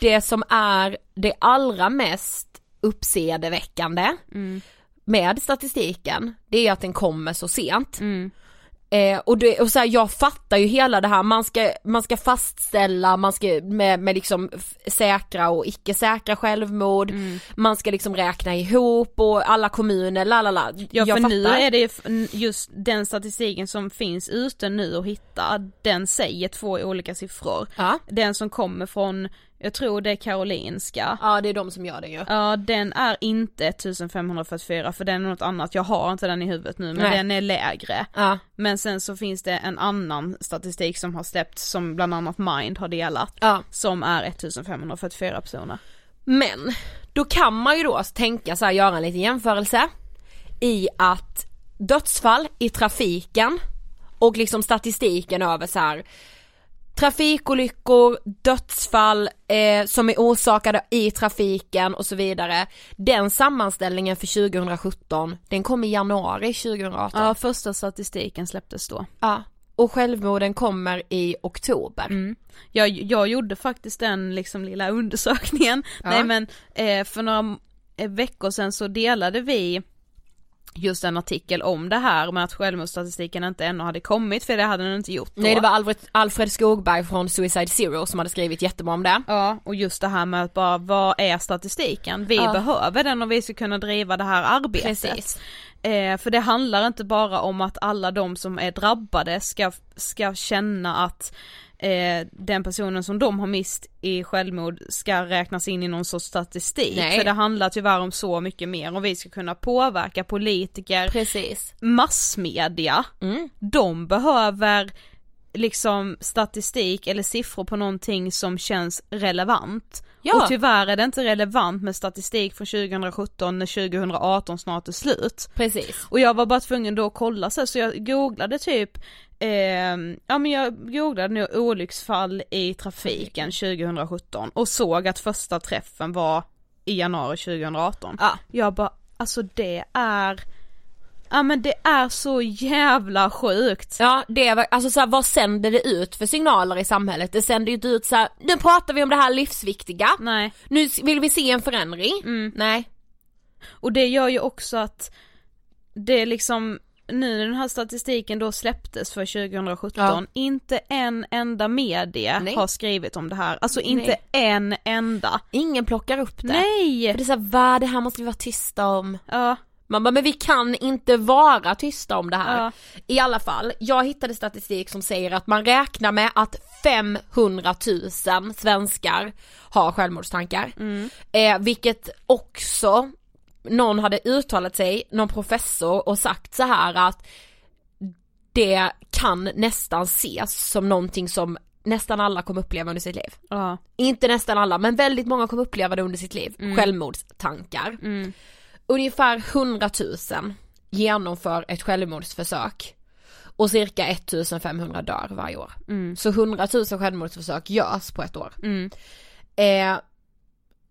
det som är det allra mest uppseendeväckande med statistiken, det är att den kommer så sent. Mm. Eh, och det, och så här, jag fattar ju hela det här, man ska, man ska fastställa, man ska med, med liksom säkra och icke säkra självmord, man ska liksom räkna ihop och alla kommuner, la la la. Ja för nu fattar. är det just den statistiken som finns ute nu att hitta, den säger två olika siffror. Ja. Den som kommer från, jag tror det är Karolinska. ja det är de som gör det ju. Ja den är inte 1544 för den är något annat, jag har inte den i huvudet nu men Nej. den är lägre. Ja. Men sen så finns det en annan statistik som har släppts som bland annat Mind har delat. Ja. Som är 1544 personer. Men då kan man ju då tänka så här, göra en liten jämförelse i att dödsfall i trafiken och liksom statistiken över så här trafikolyckor, dödsfall eh, som är orsakade i trafiken och så vidare. Den sammanställningen för 2017, den kom i januari 2018. Ja, första statistiken släpptes då. Ja. Och självmorden kommer i oktober. Mm. Jag, jag gjorde faktiskt den liksom lilla undersökningen, Ja. nej men eh, för några eh, veckor sedan så delade vi just en artikel om det här med att självmordsstatistiken inte ännu hade kommit för det hade den inte gjort då. Nej det var Alfred, Alfred Skogberg från Suicide Zero som hade skrivit jättebra om det. Ja, och just det här med att bara, vad är statistiken? Vi Ja. behöver den om vi ska kunna driva det här arbetet. Precis. Eh, för det handlar inte bara om att alla de som är drabbade ska, ska känna att eh, den personen som de har mist i självmord ska räknas in i någon sorts statistik. Nej. För det handlar tyvärr om så mycket mer om vi ska kunna påverka politiker, Precis. massmedia, Mm. de behöver liksom statistik eller siffror på någonting som känns relevant. Ja. Och tyvärr är det inte relevant med statistik från 2017 när 2018 snart är slut. Precis. Och jag var bara tvungen då att kolla så, så jag googlade typ eh, ja men jag googlade nu olycksfall i trafiken 2017 och såg att första träffen var i januari 2018. Ja. Jag bara, alltså det är, ja men det är så jävla sjukt. Ja det var, alltså så här, vad sänder det ut för signaler i samhället? Det sänder ju inte ut så här, nu pratar vi om det här livsviktiga, Nej. nu vill vi se en förändring. Mm. Nej. Och det gör ju också att det är liksom nu när den här statistiken då släpptes för 2017, Ja. inte en enda media Nej. har skrivit om det här. Alltså inte Nej. en enda. Ingen plockar upp det. Nej! För det är såhär, vad det här måste vi vara tysta om. Ja, Man bara, men vi kan inte vara tysta om det här. Ja. I alla fall, jag hittade statistik som säger att man räknar med att 500 000 svenskar har självmordstankar. Eh, vilket också, någon hade uttalat sig, någon professor och sagt så här att det kan nästan ses som någonting som nästan alla kommer uppleva under sitt liv. ja, Inte nästan alla, men väldigt många kommer uppleva det under sitt liv. Självmordstankar. Ungefär 100 000 genomför ett självmordsförsök och cirka 1500 dör varje år. Så 100 000 självmordsförsök görs på ett år. Eh,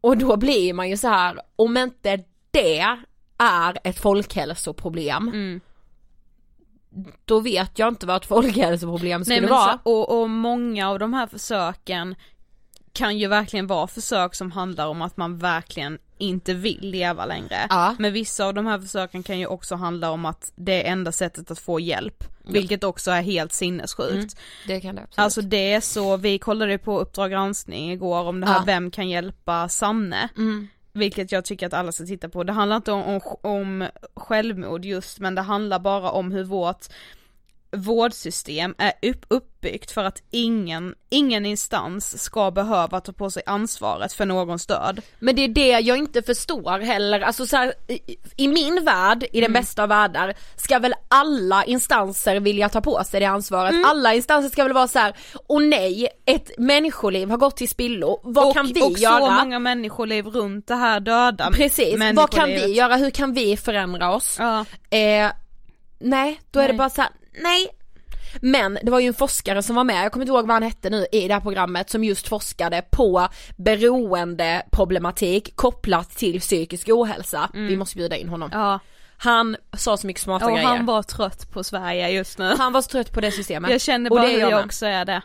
och då blir man ju så här, om inte det är ett folkhälsoproblem, då vet jag inte vad ett folkhälsoproblem skulle Nej, vara. så, och, och många av de här försöken kan ju verkligen vara försök som handlar om att man verkligen inte vill leva längre. Ja. Men vissa av de här försöken kan ju också handla om att det är enda sättet att få hjälp. Vilket också är helt sinnessjukt. Det kan det absolut. Alltså det är så, vi kollade på Uppdrag granskning igår om det här Ja. Vem kan hjälpa Sanne? Vilket jag tycker att alla ska titta på. Det handlar inte om, om, om självmord just men det handlar bara om hur vårt vårdsystem är upp, uppbyggt för att ingen, ingen instans ska behöva ta på sig ansvaret för någons död. Men det är det jag inte förstår heller, alltså så här, i, i min värld, i den bästa av världar, ska väl alla instanser vilja ta på sig det ansvaret. Alla instanser ska väl vara så här: och nej, ett människoliv har gått till spillo, vad och, kan vi och göra? så många människoliv runt det här döda Precis, vad kan vi göra, hur kan vi förändra oss? Ja. Eh, nej, då är det Nej. bara så här: nej. Men det var ju en forskare som var med, jag kommer inte ihåg vad han hette nu i det här programmet, som just forskade på beroendeproblematik kopplat till psykisk ohälsa. Vi måste bjuda in honom. Mm. Ja, Han sa så mycket smarta och grejer. han var trött på Sverige just nu. Han var så trött på det systemet. Jag känner Och bara det är hur jag med. också är det.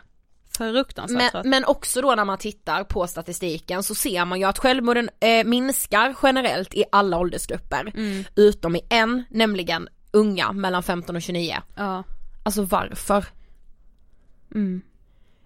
Fruktansvärt Men, trött. men också då när man tittar på statistiken så ser man ju att självmorden eh, minskar generellt i alla åldersgrupper. Mm. Utom i en, nämligen unga mellan 15 och 29. Ja. Alltså varför? Mm.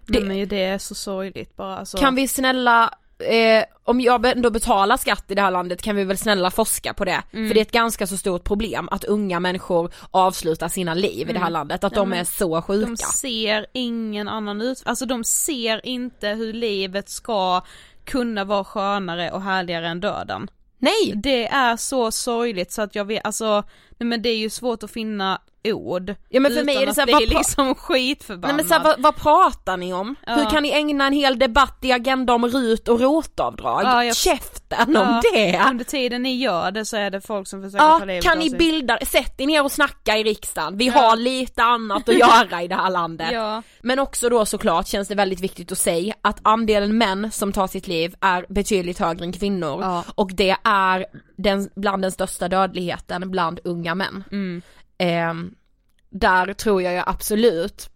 Det-. Men det är så sorgligt bara alltså. Kan vi snälla, eh, om jag ändå betalar skatt i det här landet kan vi väl snälla forska på det. Mm. För det är ett ganska så stort problem att unga människor avslutar sina liv i det här landet, att Mm. Ja, de är så sjuka. De ser ingen annan ut, alltså de ser inte hur livet ska kunna vara skönare och härligare än döden. Nej! Det är så sorgligt så att jag vet, alltså, nej men det är ju svårt att finna ord. Ja, men för mig är det utan så här, att vad bli pra- liksom <laughs> skitförbannad. Nej men så här, vad, vad pratar ni om? Ja. Hur kan ni ägna en hel debatt i Agenda om RUT och ROT-avdrag? Ja, jag- Käften om Ja, det! Under tiden ni gör det så är det folk som försöker Ja, ta livet kan ni bilda, sätt er ner och snacka i riksdagen, vi har lite annat att <laughs> göra i det här landet. Men också då såklart känns det väldigt viktigt att säga att andelen män som tar sitt liv är betydligt högre än kvinnor och det är den, bland den största dödligheten bland unga män. Mm. Ehm, där tror jag ju absolut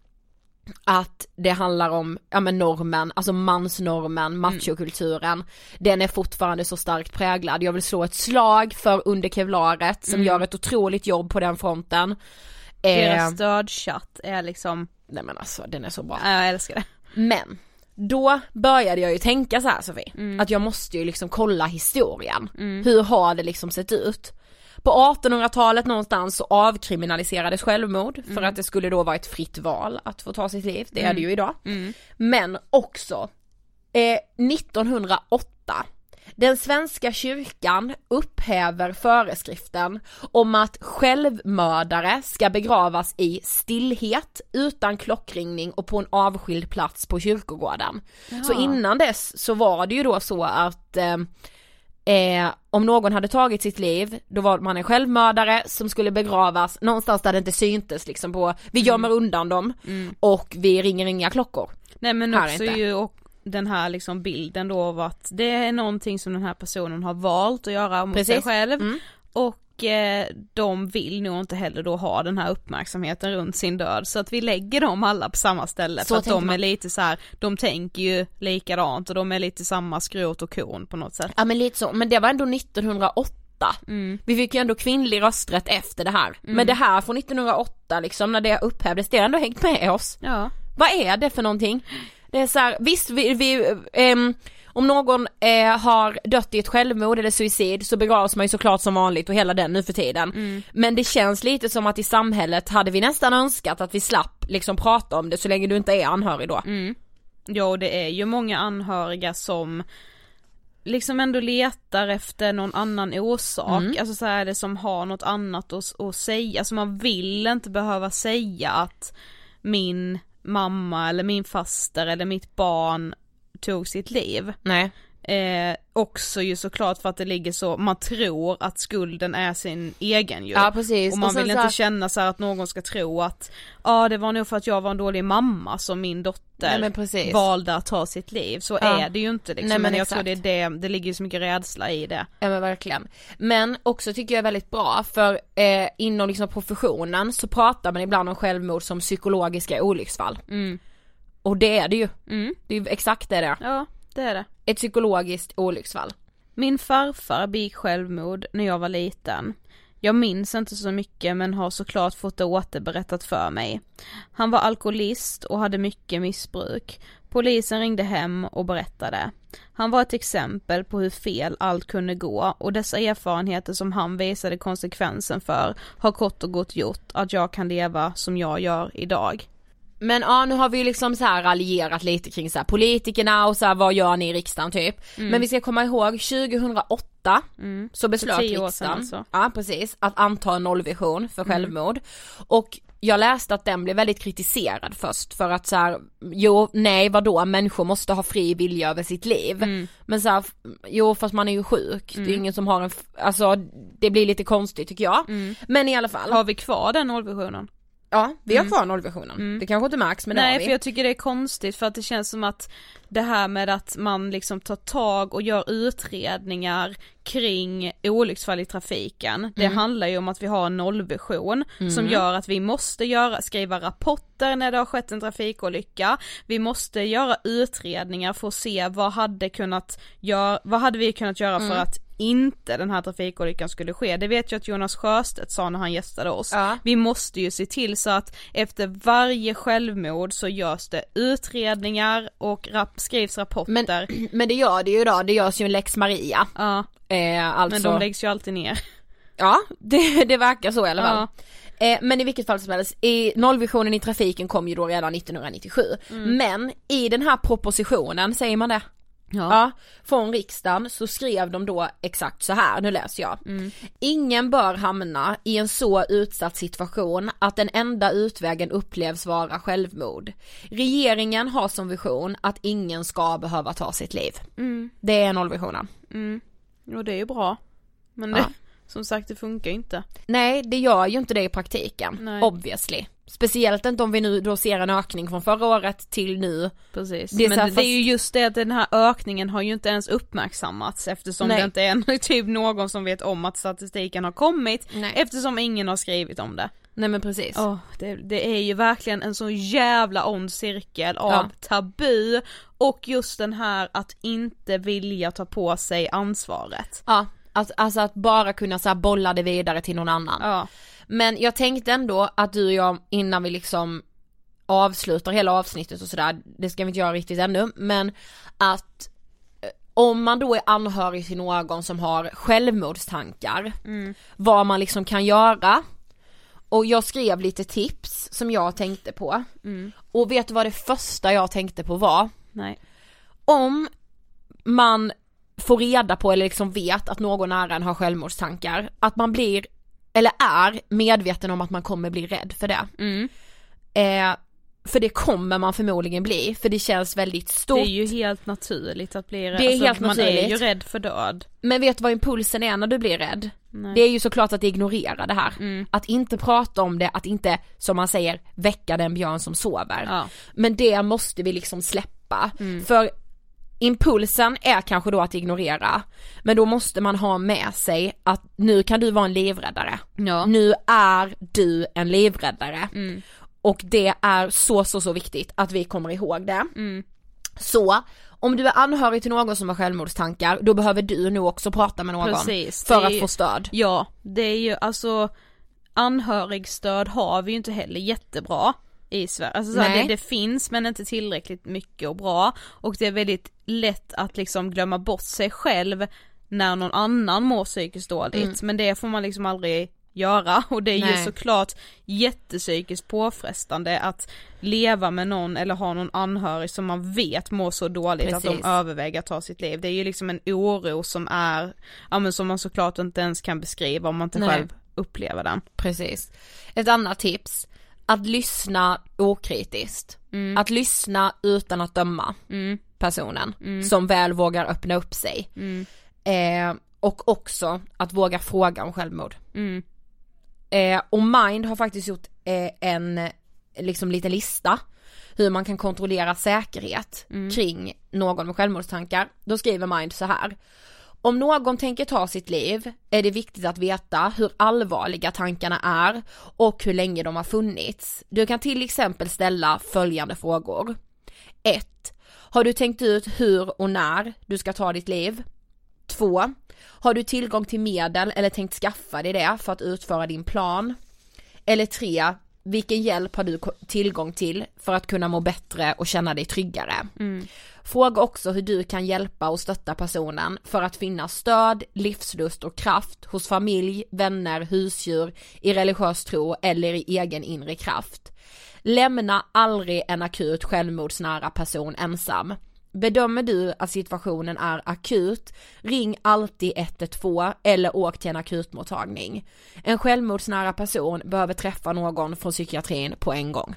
att det handlar om, ja men normen, alltså mansnormen, machokulturen, den är fortfarande så starkt präglad. Jag vill slå ett slag för Under Kevlaret som gör ett otroligt jobb på den fronten. Deras Ehm, stödchatt är liksom, nej men alltså den är så bra. ja, jag älskar det. Men då började jag ju tänka så här Sofie, att jag måste ju liksom kolla historien. Hur har det liksom sett ut? På 1800-talet någonstans så avkriminaliserades självmord för att det skulle då vara ett fritt val att få ta sitt liv, det är det ju idag. Men också eh, 1908 den svenska kyrkan upphäver föreskriften om att självmördare ska begravas i stillhet, utan klockringning och på en avskild plats på kyrkogården. Så innan dess så var det ju då så att eh, Eh, om någon hade tagit sitt liv, då var man en självmördare som skulle begravas någonstans där det inte syntes liksom på, vi gömmer undan dem och vi ringer inga klockor. Nej men Här också inte. ju och den här liksom bilden då av att det är någonting som den här personen har valt att göra mot sig Precis. själv Mm. och de vill nog inte heller då ha den här uppmärksamheten runt sin död så att vi lägger dem alla på samma ställe Så för att de man. är lite så här, de tänker ju likadant och de är lite samma skrot och korn på något sätt. Ja men lite så, men det var ändå 1908. Vi fick ju ändå kvinnlig rösträtt efter det här. Men det här från 1908 liksom, när det upphävdes, det har ändå hängt med oss. Ja. Vad är det för någonting? Det är så här, visst vi, vi ehm, om någon eh, har dött i ett självmord eller suicid så begravs man ju såklart som vanligt och hela den nu för tiden. Men det känns lite som att i samhället hade vi nästan önskat att vi slapp liksom prata om det så länge du inte är anhörig då. Ja och det är ju många anhöriga som liksom ändå letar efter någon annan orsak, Mm. alltså så är det som har något annat att, att säga, alltså man vill inte behöva säga att min mamma eller min faster eller mitt barn tog sitt liv. Nej. Eh, också ju såklart för att det ligger så, man tror att skulden är sin egen ju. Ja precis. Och man sen vill så här- inte känna så att någon ska tro att, ja det var nog för att jag var en dålig mamma som min dotter Nej, valde att ta sitt liv. Så Ja. är det ju inte liksom. Nej, men men jag exakt. tror det är det, det ligger ju så mycket rädsla i det. Ja men verkligen. Men också tycker jag är väldigt bra för eh, inom liksom professionen så pratar man ibland om självmord som psykologiska olycksfall. Och det är det ju. Mm. Det är exakt det det är. Ja, det är det. Ett psykologiskt olycksfall. Min farfar begick självmord när jag var liten. Jag minns inte så mycket men har såklart fått det återberättat för mig. Han var alkoholist och hade mycket missbruk. Polisen ringde hem och berättade. Han var ett exempel på hur fel allt kunde gå och dessa erfarenheter som han visade konsekvensen för har kort och gott gjort att jag kan leva som jag gör idag. Men ja nu har vi liksom så här raljerat lite kring så här politikerna och så här, vad gör ni i riksdagen typ. Men vi ska komma ihåg 2008 så beslöt riksdagen, alltså. ja precis, att anta en nollvision för självmord. Och jag läste att den blev väldigt kritiserad först för att så här, jo nej vadå människor måste ha fri vilja över sitt liv. Men så här, jo fast man är ju sjuk, det är ingen som har en, alltså det blir lite konstigt tycker jag. Men i alla fall. Har vi kvar den nollvisionen? Ja, vi har kvar nollvisionen. Det kanske inte märks men det har Nej vi. för jag tycker det är konstigt för att det känns som att det här med att man liksom tar tag och gör utredningar kring olycksfall i trafiken. Det Mm. handlar ju om att vi har en nollvision som gör att vi måste göra, skriva rapporter när det har skett en trafikolycka. Vi måste göra utredningar för att se vad hade kunnat göra, vad hade vi kunnat göra Mm. för att inte den här trafikolyckan skulle ske. Det vet jag att Jonas Sjöstedt sa när han gästade oss. Ja. Vi måste ju se till så att efter varje självmord så görs det utredningar och rap- skrivs rapporter. Men, <clears throat> men det gör det ju idag, det görs ju en lex Maria. ja, Eh, alltså, men de läggs ju alltid ner. ja det, det verkar så i alla fall. Ja. Eh, men i vilket fall som helst, i nollvisionen i trafiken kom ju då redan 1997. Mm. Men i den här propositionen, säger man det? Ja. från riksdagen så skrev de då exakt så här, nu läser jag. Ingen bör hamna i en så utsatt situation att den enda utvägen upplevs vara självmord. Regeringen har som vision att ingen ska behöva ta sitt liv. Det är nollvisionen. Och det är ju bra. Men Ja. det, <laughs> som sagt det funkar ju inte. Nej det gör ju inte det i praktiken, Nej. obviously. Speciellt inte om vi nu då ser en ökning från förra året till nu. Precis. Det men det, fast- det är ju just det att den här ökningen har ju inte ens uppmärksammats eftersom Nej. det inte är <laughs> typ någon som vet om att statistiken har kommit Nej. eftersom ingen har skrivit om det. Nej men precis. Åh, det, det är ju verkligen en så jävla ond cirkel av Ja. tabu och just den här att inte vilja ta på sig ansvaret. Ja, alltså, alltså att bara kunna så bolla det vidare till någon annan. Ja. Men jag tänkte ändå att du och jag innan vi liksom avslutar hela avsnittet och sådär, det ska vi inte göra riktigt ännu, men att eh, om man då är anhörig till någon som har självmordstankar, vad man liksom kan göra. Och jag skrev lite tips som jag tänkte på. Och vet du vad det första jag tänkte på var? Nej. om man får reda på eller liksom vet att någon nära en har självmordstankar, att man blir, eller är medveten om att man kommer bli rädd för det. Mm. Eh, för det kommer man förmodligen bli, för det känns väldigt stort. Det är ju helt naturligt att bli rädd. Det är Alltså, helt man är ju naturligt. rädd för död. Men vet du vad impulsen är när du blir rädd? Nej. Det är ju såklart att ignorera det här. Mm. Att inte prata om det, att inte, som man säger, väcka den björn som sover. Ja. Men det måste vi liksom släppa. För impulsen är kanske då att ignorera. Men då måste man ha med sig att nu kan du vara en livräddare. Ja. Nu är du en livräddare. Mm. Och det är så så så viktigt att vi kommer ihåg det. Mm. Så, om du är anhörig till någon som har självmordstankar, då behöver du nu också prata med någon Precis, för att ju- få stöd. Ja, det är ju alltså anhörigstöd har vi ju inte heller jättebra i Sverige. Alltså så här, Nej. det, det finns men inte tillräckligt mycket och bra och det är väldigt lätt att liksom glömma bort sig själv när någon annan mår psykiskt dåligt men det får man liksom aldrig göra och det är ju Nej. såklart jättepsykiskt påfrestande att leva med någon eller ha någon anhörig som man vet mår så dåligt att Precis. de överväger att ta sitt liv. Det är ju liksom en oro som är, ja men som man såklart inte ens kan beskriva om man inte Nej. själv upplever den. Precis. Ett annat tips, att lyssna okritiskt. Att lyssna utan att döma personen som väl vågar öppna upp sig. Eh, och också att våga fråga om självmord. Eh, och Mind har faktiskt gjort eh, en liksom liten lista hur man kan kontrollera säkerhet kring någon med självmordstankar. Då skriver Mind så här. Om någon tänker ta sitt liv är det viktigt att veta hur allvarliga tankarna är och hur länge de har funnits. Du kan till exempel ställa följande frågor. 1. Har du tänkt ut hur och när du ska ta ditt liv? 2. Har du tillgång till medel eller tänkt skaffa dig det för att utföra din plan? Eller 3. Vilken hjälp har du tillgång till för att kunna må bättre och känna dig tryggare? Fråga också hur du kan hjälpa och stötta personen för att finna stöd, livslust och kraft hos familj, vänner, husdjur, i religiös tro eller i egen inre kraft. Lämna aldrig en akut självmordsnära person ensam. Bedömer du att situationen är akut, ring alltid 112 eller åk till en akutmottagning. En självmordsnära person behöver träffa någon från psykiatrin på en gång.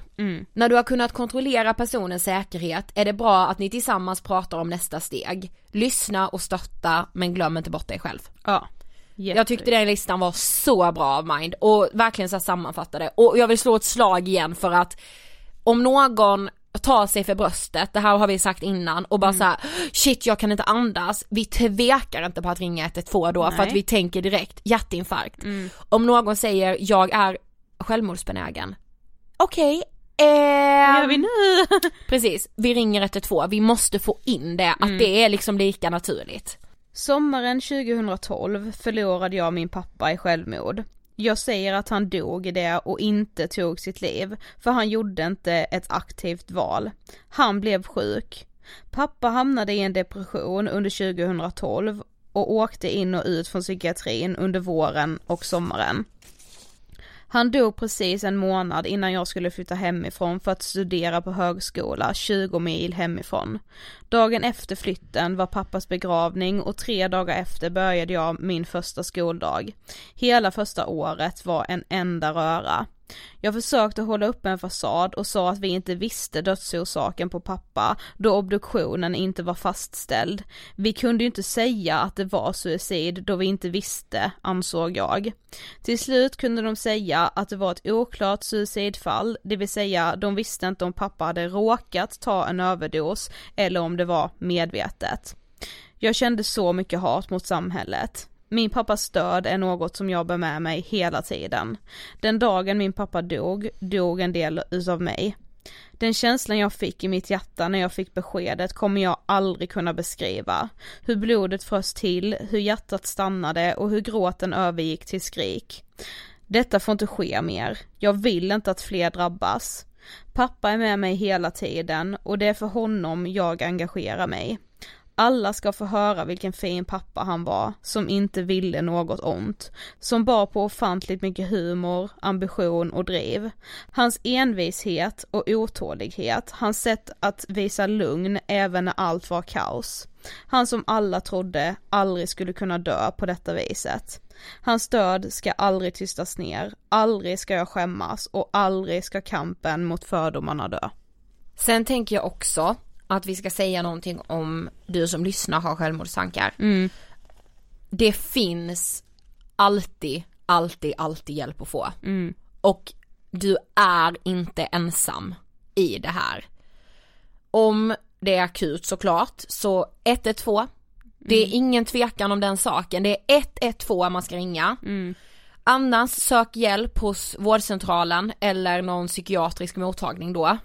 När du har kunnat kontrollera personens säkerhet är det bra att ni tillsammans pratar om nästa steg. Lyssna och stötta men glöm inte bort dig själv. Ja. Jag tyckte den listan var så bra av Mind och verkligen så sammanfattade och jag vill slå ett slag igen för att om någon tar sig för bröstet, det här har vi sagt innan och bara så här: shit jag kan inte andas, vi tvekar inte på att ringa 112 då för Nej. att vi tänker direkt hjärtinfarkt. Om någon säger jag är självmordsbenägen, okej, Vad ehm, gör vi nu? <laughs> precis, vi ringer 112, vi måste få in det, att det är liksom lika naturligt. Sommaren 2012 förlorade jag min pappa i självmord. Jag säger att han dog i det och inte tog sitt liv, för han gjorde inte ett aktivt val. Han blev sjuk. Pappa hamnade i en depression under 2012 och åkte in och ut från psykiatrin under våren och sommaren. Han dog precis en månad innan jag skulle flytta hemifrån för att studera på högskola 20 mil hemifrån. Dagen efter flytten var pappas begravning och tre dagar efter började jag min första skoldag. Hela första året var en enda röra. Jag försökte hålla upp en fasad och sa att vi inte visste dödsorsaken på pappa då obduktionen inte var fastställd. Vi kunde ju inte säga att det var suicid då vi inte visste, ansåg jag. Till slut kunde de säga att det var ett oklart suicidfall, det vill säga de visste inte om pappa hade råkat ta en överdos eller om det var medvetet. Jag kände så mycket hat mot samhället. Min pappas död är något som jag bär med mig hela tiden. Den dagen min pappa dog, dog en del utav mig. Den känslan jag fick i mitt hjärta när jag fick beskedet kommer jag aldrig kunna beskriva. Hur blodet frös till, hur hjärtat stannade och hur gråten övergick till skrik. Detta får inte ske mer. Jag vill inte att fler drabbas. Pappa är med mig hela tiden och det är för honom jag engagerar mig. Alla ska få höra vilken fin pappa han var, som inte ville något ont, som bar på ofantligt mycket humor, ambition och driv. Hans envishet och otålighet, hans sätt att visa lugn även när allt var kaos. Han som alla trodde aldrig skulle kunna dö på detta viset. Hans död ska aldrig tystas ner, aldrig ska jag skämmas och aldrig ska kampen mot fördomarna dö. Sen tänker jag också att vi ska säga någonting om du som lyssnar har självmordstankar. Mm. Det finns alltid, alltid, alltid hjälp att få. Mm. Och du är inte ensam i det här. Om det är akut såklart, så 112, det är ingen tvekan om den saken, det är 112 man ska ringa. Mm. Annars sök hjälp hos vårdcentralen eller någon psykiatrisk mottagning då.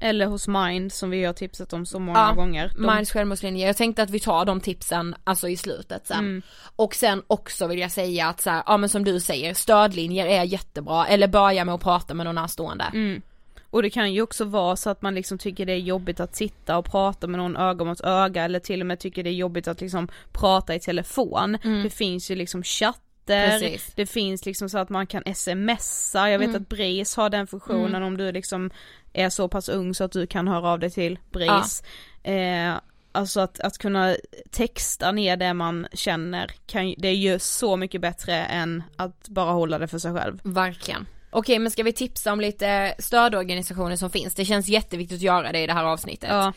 Eller hos Mind som vi har tipsat om så många Ja, gånger. De- Minds självmordslinje, jag tänkte att vi tar de tipsen alltså i slutet sen. Mm. Och sen också vill jag säga att så här, ja men som du säger, stödlinjer är jättebra, eller börja med att prata med någon närstående. Mm. Och det kan ju också vara så att man liksom tycker det är jobbigt att sitta och prata med någon öga mot öga eller till och med tycker det är jobbigt att liksom prata i telefon. Det finns ju liksom chatter, Mm. Precis. det finns liksom så att man kan smsa, jag vet Mm. att BRIS har den funktionen om du liksom är så pass ung så att du kan höra av dig till BRIS. Eh, alltså att, att kunna texta ner det man känner, kan, det är ju så mycket bättre än att bara hålla det för sig själv. Verkligen. Okej men ska vi tipsa om lite stödorganisationer som finns? Det känns jätteviktigt att göra det i det här avsnittet. Ja.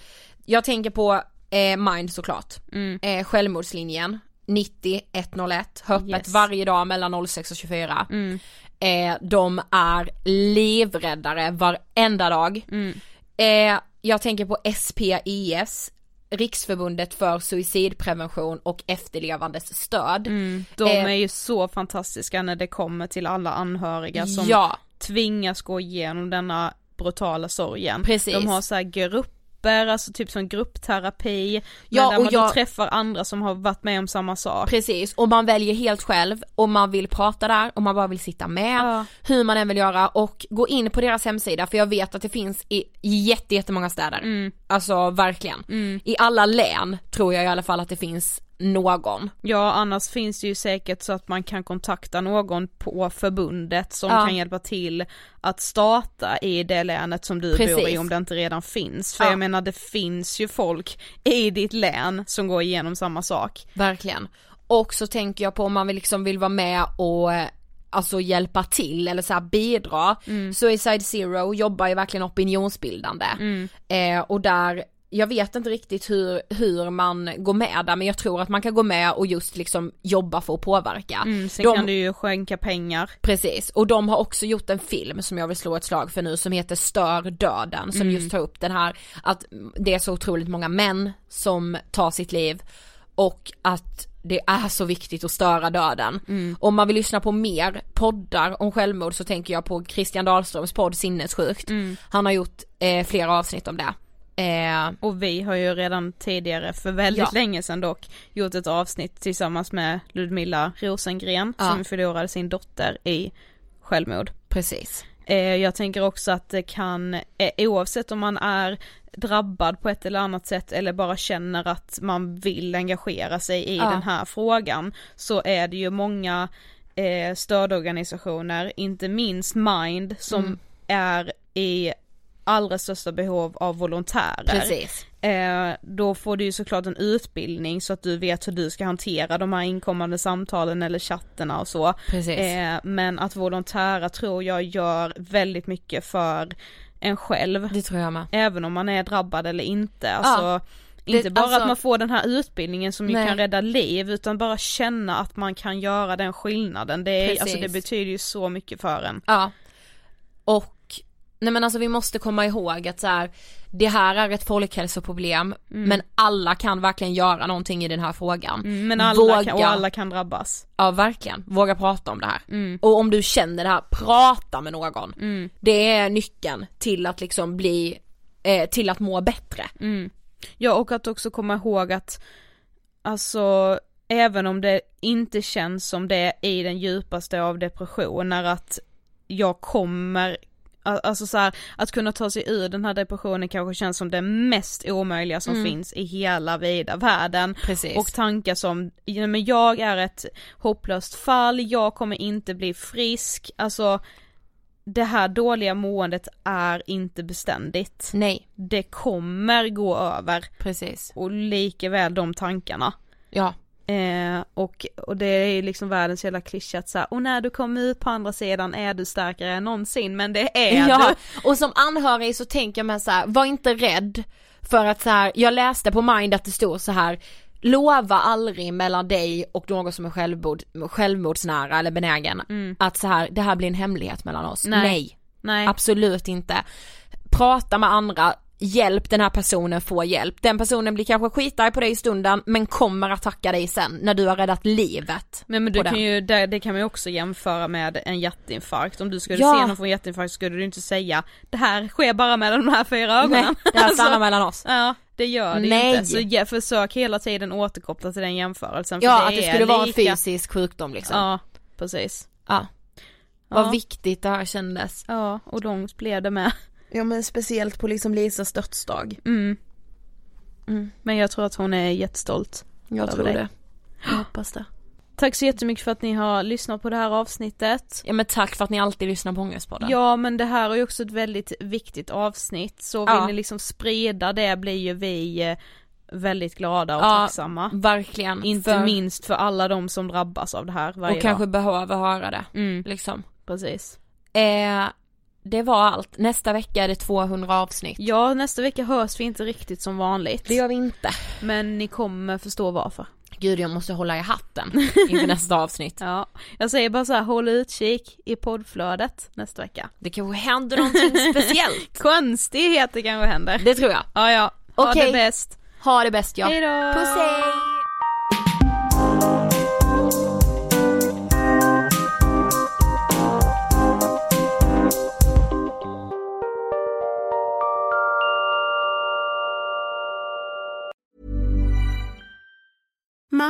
Jag tänker på eh, Mind såklart, Mm. eh, självmordslinjen 90 101, har öppet Yes. varje dag mellan 06 och 24. Mm. Eh, de är livräddare varenda dag. Mm. Eh, jag tänker på SPIS, Riksförbundet för suicidprevention och efterlevandes stöd. Mm, de Eh, är ju så fantastiska när det kommer till alla anhöriga som Ja, tvingas gå igenom denna brutala sorgen. Precis. De har så här grupper, alltså typ som gruppterapi, Ja, där och man jag- träffar andra som har varit med om samma sak. precis. Och man väljer helt själv om man vill prata där, om man bara vill sitta med, Ja. hur man än vill göra och gå in på deras hemsida för jag vet att det finns i jätte, jättemånga städer. Mm. Alltså verkligen. I alla län tror jag i alla fall att det finns någon. Ja annars finns det ju säkert så att man kan kontakta någon på förbundet som Ja. kan hjälpa till att starta i det länet som du bor i Precis. om det inte redan finns. För Ja. jag menar det finns ju folk i ditt län som går igenom samma sak. Verkligen. Och så tänker jag på om man liksom vill vara med och eh, alltså hjälpa till eller så bidra. Suicide Zero jobbar ju verkligen opinionsbildande. Eh, och där, jag vet inte riktigt hur, hur man går med där men jag tror att man kan gå med och just liksom jobba för att påverka. Mm, sen De- kan du ju skänka pengar. Precis, och de har också gjort en film som jag vill slå ett slag för nu som heter Stör döden som just tar upp den här att det är så otroligt många män som tar sitt liv och att det är så viktigt att störa döden. Om man vill lyssna på mer poddar om självmord så tänker jag på Christian Dahlströms podd Sinnessjukt. Han har gjort eh, flera avsnitt om det. Eh, Och vi har ju redan tidigare, för väldigt Ja. länge sedan dock, gjort ett avsnitt tillsammans med Ludmilla Rosengren Ja. som förlorade sin dotter i självmord. precis. Eh, jag tänker också att det kan, eh, oavsett om man är drabbad på ett eller annat sätt eller bara känner att man vill engagera sig i Ja. den här frågan så är det ju många eh, stödorganisationer, inte minst Mind som Mm. är i allra största behov av volontärer. Precis. Eh, då får du ju såklart en utbildning så att du vet hur du ska hantera de här inkommande samtalen eller chatterna och så. Precis. Eh, men att volontära tror jag gör väldigt mycket för en själv. Det tror jag med. Även om man är drabbad eller inte. Alltså, Det- inte bara alltså- att man får den här utbildningen som ju Nej. kan rädda liv utan bara känna att man kan göra den skillnaden. Det, är, alltså, det betyder ju så mycket för en. Ja. Och, nej men alltså vi måste komma ihåg att så här, det här är ett folkhälsoproblem men alla kan verkligen göra någonting i den här frågan. Mm, Men alla Våga, kan, och alla kan drabbas. ja verkligen, våga prata om det här. Mm. Och om du känner det här, prata med någon. Det är nyckeln till att liksom bli, eh, till att må bättre. Mm. Ja och att också komma ihåg att alltså även om det inte känns som det är i den djupaste av depressioner att jag kommer Alltså så här, att kunna ta sig ur den här depressionen kanske känns som det mest omöjliga som finns i hela vida världen. Precis. Och tankar som, ja, men jag är ett hopplöst fall, jag kommer inte bli frisk, alltså det här dåliga måendet är inte beständigt. Nej, Det kommer gå över precis. och lika väl de tankarna. Ja, Eh, och, och det är liksom världens jävla klyscha att säga, och när du kommer ut på andra sidan är du starkare än någonsin, men det är ja. du. och som anhörig så tänker man så här, var inte rädd för att så här, jag läste på Mind att det stod så här Lova aldrig mellan dig och någon som är självmord, självmordsnära eller benägen att så här, det här blir en hemlighet mellan oss. Nej. Nej, Nej. absolut inte. Prata med andra, hjälp den här personen få hjälp. Den personen blir kanske skitarg på dig i stunden men kommer att tacka dig sen när du har räddat livet. Men, men du kan den. ju, det, det kan man ju också jämföra med en hjärtinfarkt. Om du skulle Ja. se någon få en hjärtinfarkt skulle du inte säga det här sker bara med de här fyra ögonen. Nej, det här <laughs> stannar Alltså, mellan oss. Ja, det gör det Nej. inte. Så ja, försök hela tiden återkoppla till den jämförelsen. för Ja, att det skulle vara en lika- fysisk sjukdom liksom. Ja, precis. Ja. Vad Ja. viktigt det här kändes. Ja, och långt blev det med. Ja men speciellt på liksom Lisas dödsdag. Mm. Mm. Men jag tror att hon är jättestolt. Jag tror dig. det. Jag hoppas det. Tack så jättemycket för att ni har lyssnat på det här avsnittet. Ja men tack för att ni alltid lyssnar på Ångestpodden. Ja men det här är ju också ett väldigt viktigt avsnitt så vill Ja. ni liksom sprida det blir ju vi eh, väldigt glada och Ja, tacksamma. Verkligen. Inte för, minst för alla de som drabbas av det här varje Och kanske dag. behöver höra det. Mm, Liksom. precis. Eh, det var allt. Nästa vecka är det 200 avsnitt. Ja nästa vecka hörs vi inte riktigt som vanligt. Det gör vi inte. Men ni kommer förstå varför. Gud jag måste hålla i hatten <laughs> inför nästa avsnitt. Ja, jag säger bara så här, håll utkik i poddflödet nästa vecka. Det kanske händer någonting <laughs> speciellt. Konstigheter kanske händer. Det tror jag. Ja ja, ha Okej. det bäst. Ha det bäst ja. Hejdå! Puss hej!